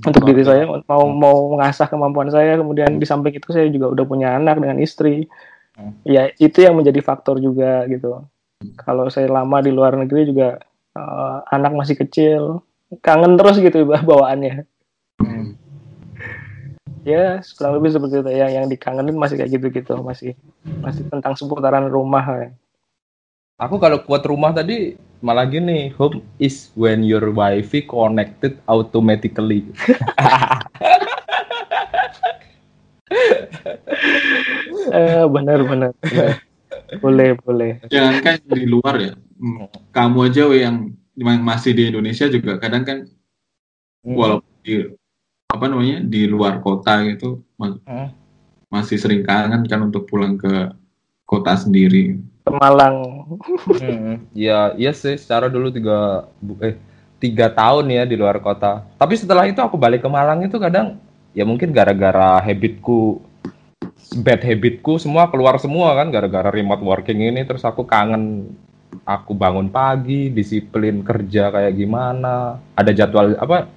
untuk diri saya mau mau mengasah kemampuan saya kemudian di samping itu saya juga udah punya anak dengan istri. Hmm. ya itu yang menjadi faktor juga gitu. Kalau saya lama di luar negeri juga eh, anak masih kecil kangen terus gitu bawaannya. Hmm. ya kurang lebih seperti itu. Yang yang dikangenin masih kayak gitu gitu masih masih tentang seputaran rumah ya. Aku kalau kuat rumah tadi malah gini, home is when your wifi connected automatically. eh benar benar boleh boleh Jangan kan di luar ya. Kamu aja we, yang masih di Indonesia juga kadang kan Hmm. walaupun di apa namanya di luar kota gitu Hmm. masih sering kangen kan untuk pulang ke kota sendiri. Ke Malang Hmm, ya, iya sih. Secara dulu tiga, eh, tiga tahun ya di luar kota. Tapi setelah itu aku balik ke Malang itu kadang, ya mungkin gara-gara habitku, bad habitku semua keluar semua kan, gara-gara remote working ini. Terus aku kangen, aku bangun pagi, disiplin kerja kayak gimana, ada jadwal apa,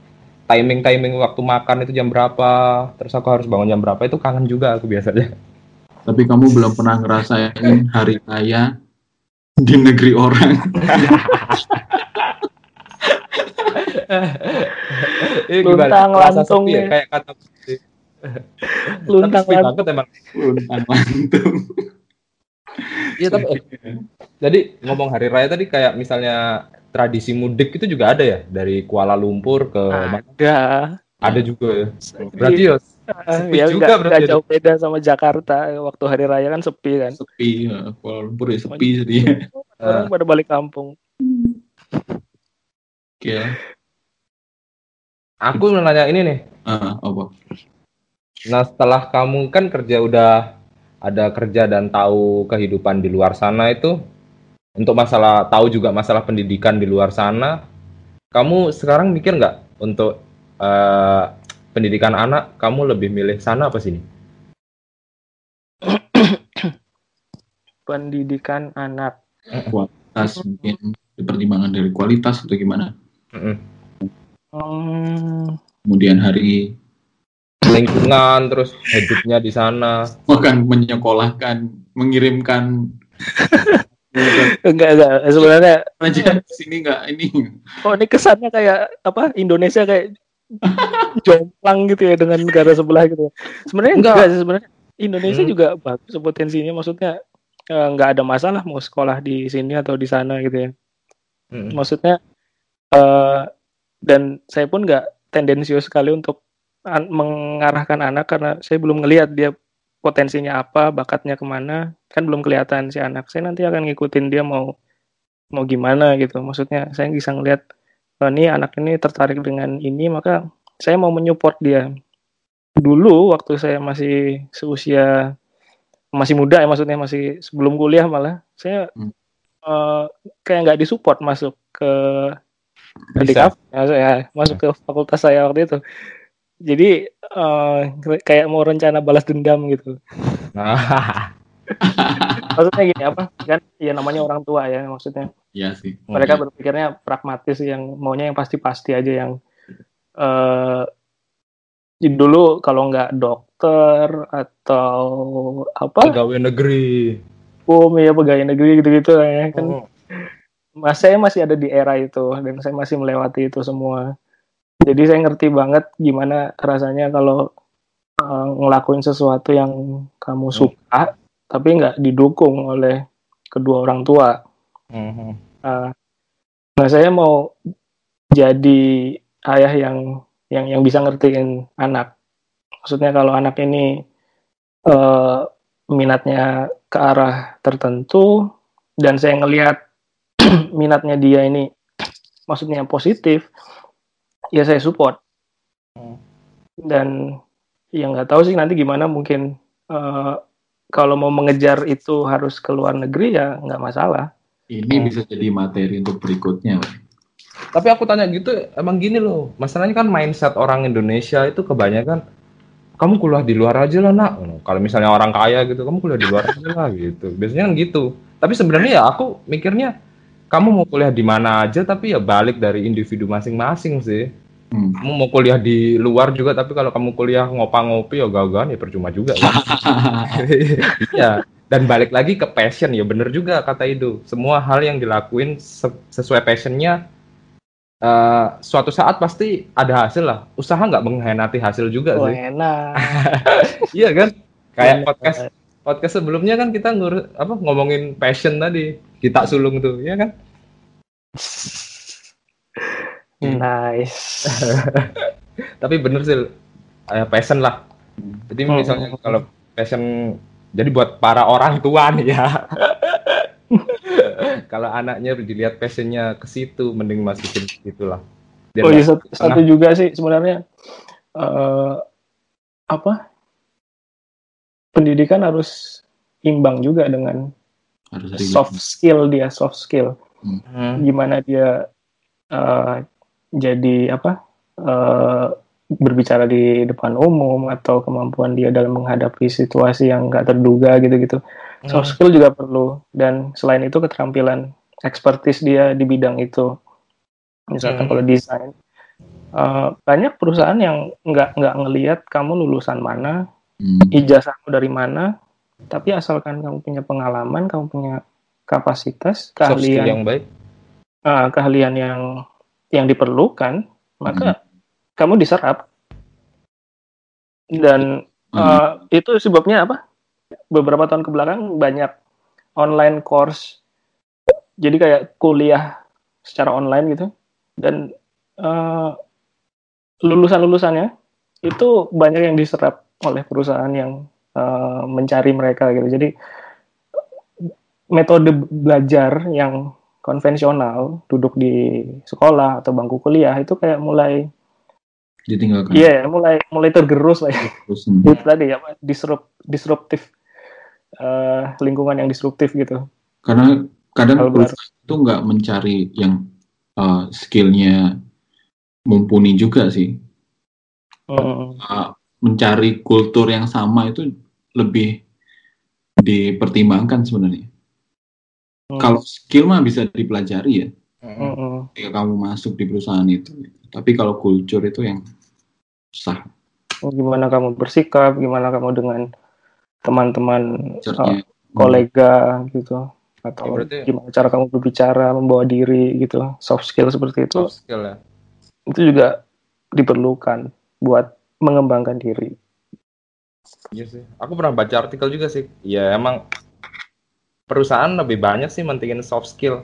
timing-timing waktu makan itu jam berapa, terus aku harus bangun jam berapa itu kangen juga aku biasanya. Tapi kamu belum pernah ngerasain hari raya di negeri orang. Ini Luntang Rasa lantung ya, ya. kayak kata luntang Tapi banget emang. Luntang lantung. Iya tapi eh, jadi ngomong hari raya tadi kayak misalnya tradisi mudik itu juga ada ya dari Kuala Lumpur ke ada ada juga ya. Berarti ya Ah, Sepi ya juga nggak berarti ya. jauh beda sama Jakarta waktu hari raya kan sepi kan Sepi, ya. Kuala Lumpur ya sepi jadi. orang pada balik kampung Oke. aku mau nanya ini nih. Ah, apa? Nah setelah kamu kan kerja udah ada kerja dan tahu kehidupan di luar sana itu untuk masalah tahu juga masalah pendidikan di luar sana, kamu sekarang mikir nggak untuk eh, pendidikan anak kamu lebih milih sana apa sini? pendidikan anak Kualitas mungkin dipertimbangkan dari kualitas atau gimana? Hmm, Kemudian hari Lingkungan terus hidupnya di sana. akan menyekolahkan, mengirimkan enggak enggak sebenarnya aja sini nggak ini. oh ini kesannya kayak apa Indonesia kayak jomplang gitu ya dengan negara sebelah gitu sebenarnya Enggak. enggak, sih sebenarnya Indonesia Hmm. juga bagus potensinya maksudnya eh, nggak ada masalah mau sekolah di sini atau di sana gitu ya Mm-mm. maksudnya eh dan saya pun nggak tendensius sekali untuk an- mengarahkan anak karena saya belum ngelihat dia potensinya apa, bakatnya ke mana, kan belum kelihatan si anak. Saya nanti akan ngikutin dia mau mau gimana gitu. Maksudnya saya bisa ngelihat oh, nih anak ini tertarik dengan ini, maka saya mau menyupport dia. Dulu waktu saya masih seusia masih muda ya maksudnya masih sebelum kuliah malah saya Hmm. eh, kayak nggak disupport masuk ke Bisa. DKV, ya, masuk ke fakultas saya waktu itu. Jadi eh, kayak mau rencana balas dendam gitu. Maksudnya gini apa? Kan ya namanya orang tua ya maksudnya. Iya sih. Mereka berpikirnya pragmatis yang maunya yang pasti-pasti aja yang eh jadi dulu kalau nggak dokter atau apa pegawai negeri. hukum ya pegawai negeri gitu-gitu lah ya kan Oh. mas saya masih ada di era itu dan saya masih melewati itu semua jadi saya ngerti banget gimana rasanya kalau eh, ngelakuin sesuatu yang kamu suka tapi nggak didukung oleh kedua orang tua Mhm. Eh, nah saya mau jadi ayah yang yang yang bisa ngertiin anak maksudnya kalau anak ini eh, minatnya ke arah tertentu dan saya ngelihat minatnya dia ini maksudnya positif ya saya support Hmm. dan yang nggak tahu sih nanti gimana mungkin eh, kalau mau mengejar itu harus ke luar negeri ya nggak masalah Ini Hmm. bisa jadi materi untuk berikutnya. Tapi aku tanya gitu, emang gini loh, masalahnya kan mindset orang Indonesia itu kebanyakan kamu kuliah di luar aja lah nak. Kalau misalnya orang kaya gitu, kamu kuliah di luar aja lah gitu. Biasanya kan gitu. Tapi sebenarnya ya aku mikirnya kamu mau kuliah di mana aja, tapi ya balik dari individu masing-masing sih. Hmm. Kamu mau kuliah di luar juga, tapi kalau kamu kuliah ngopa-ngopi ya gak ya percuma juga kan. Iya. Dan balik lagi ke passion ya bener juga kata itu. Semua hal yang dilakuin se- sesuai passionnya eh, suatu saat pasti ada hasil lah. Usaha nggak mengkhianati hasil juga oh, sih. enak Iya kan? Kayak Bener. podcast podcast sebelumnya kan kita ngur apa ngomongin passion tadi. Kita sulung tuh, ya kan? nice Tapi bener sih eh, passion lah. Jadi Hmm. misalnya kalau passion jadi buat para orang tua nih ya. kalau anaknya dilihat passionnya ke situ, mending masukin ke situ lah. Biar Oh iya satu, satu juga sih sebenarnya eh apa pendidikan harus imbang juga dengan Harus soft skill dia soft skill Hmm. gimana dia eh, jadi apa eh, berbicara di depan umum atau kemampuan dia dalam menghadapi situasi yang nggak terduga gitu-gitu soft skill juga perlu dan selain itu keterampilan expertise dia di bidang itu misalkan Hmm. kalau desain eh, banyak perusahaan yang nggak nggak ngelihat kamu lulusan mana Hmm. ijazahmu dari mana tapi asalkan kamu punya pengalaman kamu punya kapasitas Soft skill keahlian yang baik. ah, keahlian yang yang diperlukan maka kamu diserap. Dan Hmm. eh, itu sebabnya apa? Beberapa tahun ke belakang banyak online course. Jadi kayak kuliah secara online gitu. Dan eh, lulusan-lulusannya itu banyak yang diserap oleh perusahaan yang eh, mencari mereka gitu. Jadi metode belajar yang konvensional duduk di sekolah atau bangku kuliah itu kayak mulai Ditinggalkan. iya mulai mulai tergerus lah ya. Hmm. itu tadi ya disrupt disruptif eh, lingkungan yang disruptif gitu Karena kadang itu nggak mencari yang uh, skillnya mumpuni juga sih. Hmm. Uh, mencari kultur yang sama itu lebih dipertimbangkan sebenarnya. Hmm. Kalau skill mah bisa dipelajari ya, Hmm. Hmm. ketika kamu masuk di perusahaan itu. Tapi kalau kultur itu yang susah. gimana kamu bersikap gimana kamu dengan teman-teman eh, kolega gitu atau Ya, berarti- gimana cara kamu berbicara membawa diri gitu soft skill seperti itu Soft skill ya. itu juga diperlukan buat mengembangkan diri Iya sih. Aku pernah baca artikel juga sih. Ya emang perusahaan lebih banyak sih mentingin soft skill.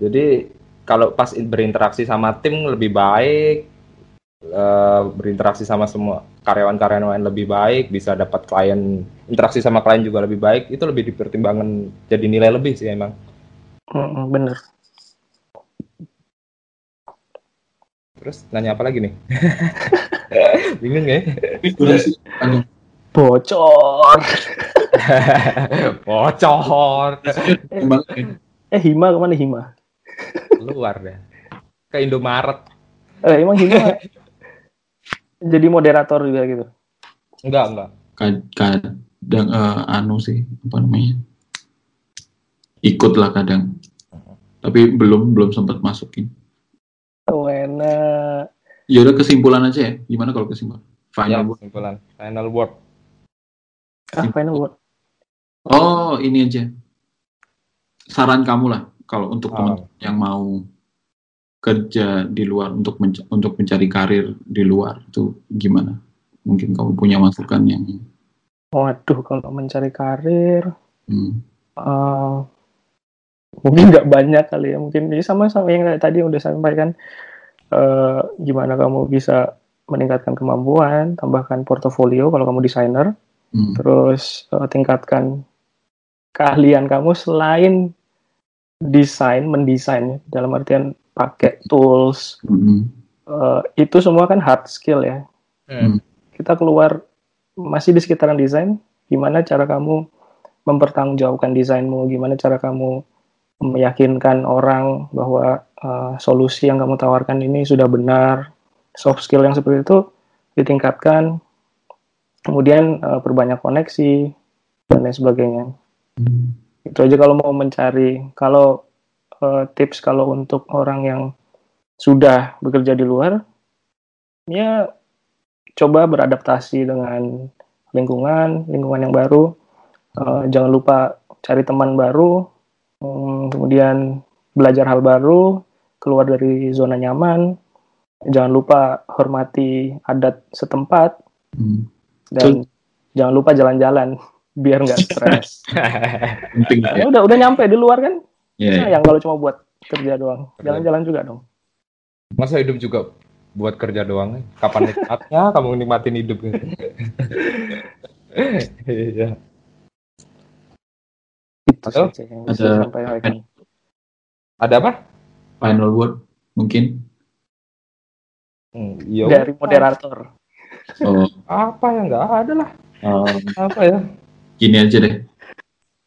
Jadi kalau pas in- berinteraksi sama tim lebih baik, eh, berinteraksi sama semua karyawan-karyawan yang lebih baik, bisa dapat klien interaksi sama klien juga lebih baik, itu lebih dipertimbangkan jadi nilai lebih sih emang. Mm, bener. Terus nanya apa lagi nih? Bingung ya? Ini durasi panjang. Bocor. Bocor. Ya. Eh Hima ke mana Hima? Luar deh. Ke Indomaret. Eh emang Hima jadi moderator juga gitu. Enggak, enggak. Kad- kadang eh, anu sih apa namanya ikut lah kadang tapi belum belum sempat masukin Oh, enak. ya udah kesimpulan aja ya gimana kalau kesimpulan Ya, final word. kesimpulan. Final word. Ah, final word. oh ini aja saran kamu lah kalau untuk Oh. teman yang mau kerja di luar untuk menca- untuk mencari karir di luar itu gimana mungkin kamu punya masukan yang Waduh, kalau mencari karir, hmm, eh, mungkin nggak banyak kali ya. Mungkin ini sama-sama yang kayak tadi udah saya sampaikan. eh, gimana kamu bisa meningkatkan kemampuan, tambahkan portofolio kalau kamu desainer, hmm, terus eh, tingkatkan keahlian kamu selain desain, mendesain ya, dalam artian pakai tools, hmm, eh, itu semua kan hard skill ya. Hmm. kita keluar masih di sekitaran desain, gimana cara kamu mempertanggungjawabkan desainmu, gimana cara kamu meyakinkan orang bahwa uh, solusi yang kamu tawarkan ini sudah benar, soft skill yang seperti itu ditingkatkan, kemudian uh, perbanyak koneksi dan lain sebagainya. hmm. Itu aja kalau mau mencari. Kalau uh, tips kalau untuk orang yang sudah bekerja di luar, ya coba beradaptasi dengan lingkungan, lingkungan yang baru. Uh, jangan lupa cari teman baru, um, kemudian belajar hal baru, keluar dari zona nyaman. Jangan lupa hormati adat setempat Hmm. Dan jangan lupa jalan-jalan biar nggak stres. penting ya Ya udah udah nyampe di luar kan? ya, ya. Sayang kalau cuma buat kerja doang. Jalan-jalan juga dong. Masa hidup juga buat kerja doang? Kapan nikmatnya kamu nikmatin hidup? Iya. Halo? yang Ada-. Ada apa? final word mungkin Hmm, iya. Dari moderator. Oh, Apa ya nggak ada lah. um, Apa ya? gini aja deh.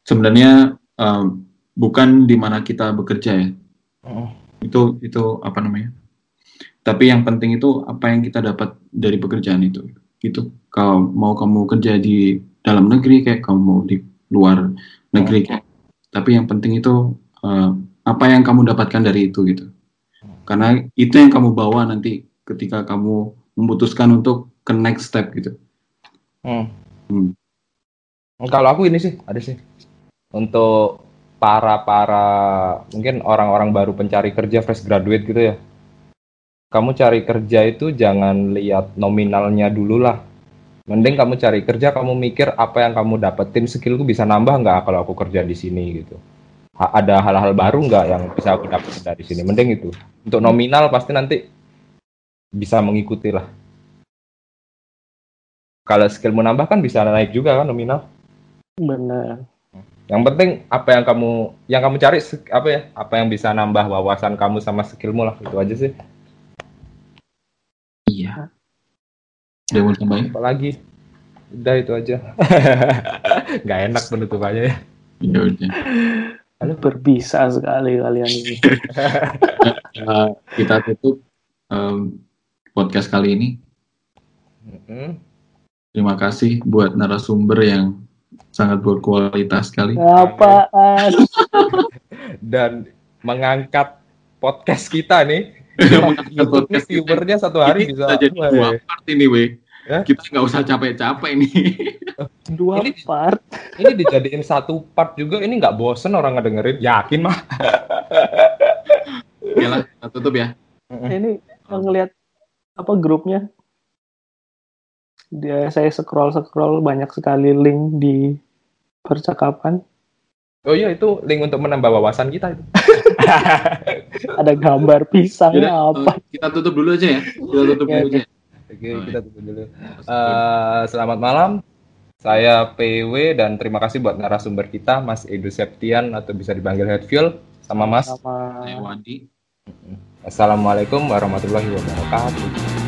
Sebenarnya um, bukan di mana kita bekerja ya. Hmm. Itu itu apa namanya? Tapi yang penting itu apa yang kita dapat dari pekerjaan itu. Gitu. Kalau mau kamu kerja di dalam negeri kayak kamu mau di luar negeri kayak. Tapi yang penting itu uh, apa yang kamu dapatkan dari itu gitu. Karena itu yang kamu bawa nanti ketika kamu memutuskan untuk ke next step gitu. Hmm. Hmm. Kalau aku ini sih ada sih untuk para para mungkin orang-orang baru pencari kerja fresh graduate gitu ya. Kamu cari kerja itu jangan lihat nominalnya dulu lah. Mending kamu cari kerja, kamu mikir apa yang kamu dapetin skillku bisa nambah nggak kalau aku kerja di sini gitu. Ha- ada hal-hal baru nggak yang bisa aku dapetin dari sini? Mending itu. Untuk nominal pasti nanti bisa mengikuti lah. Kalau skillmu nambah kan bisa naik juga kan nominal. Benar. Yang penting apa yang kamu yang kamu cari apa ya? Apa yang bisa nambah wawasan kamu sama skillmu lah itu aja sih. Iya. Ada mau tambahin? Apalagi udah itu aja. Nggak enak penutupannya ya. Ya udah. Berbisa sekali kalian ini. Eh, kita tutup em, podcast kali ini. Mm-mm. Terima kasih buat narasumber yang sangat berkualitas sekali. Apaan? Dan mengangkat podcast kita nih. Mengangkat YouTube podcast viewernya satu hari Ini bisa. kita jadi dua part ini, weh. Ya? Kita nggak usah capek-capek nih. Dua Ini- part. Ini dijadiin satu part juga. Ini nggak bosen orang ngedengerin. Yakin mah. Oke lah, kita tutup ya. Ini ngelihat apa grupnya? Dia saya scroll scroll banyak sekali link di percakapan. Oh iya itu link untuk menambah wawasan kita itu. ada gambar pisangnya Yaudah, apa? eh, kita tutup dulu aja ya. Kita tutup dulu oke. aja. Oke, kita tutup dulu. Eh, selamat malam. Saya PW dan terima kasih buat narasumber kita, Mas Edo Septian atau bisa dipanggil Headfuel sama Mas. Sama Saya. Assalamualaikum warahmatullahi wabarakatuh.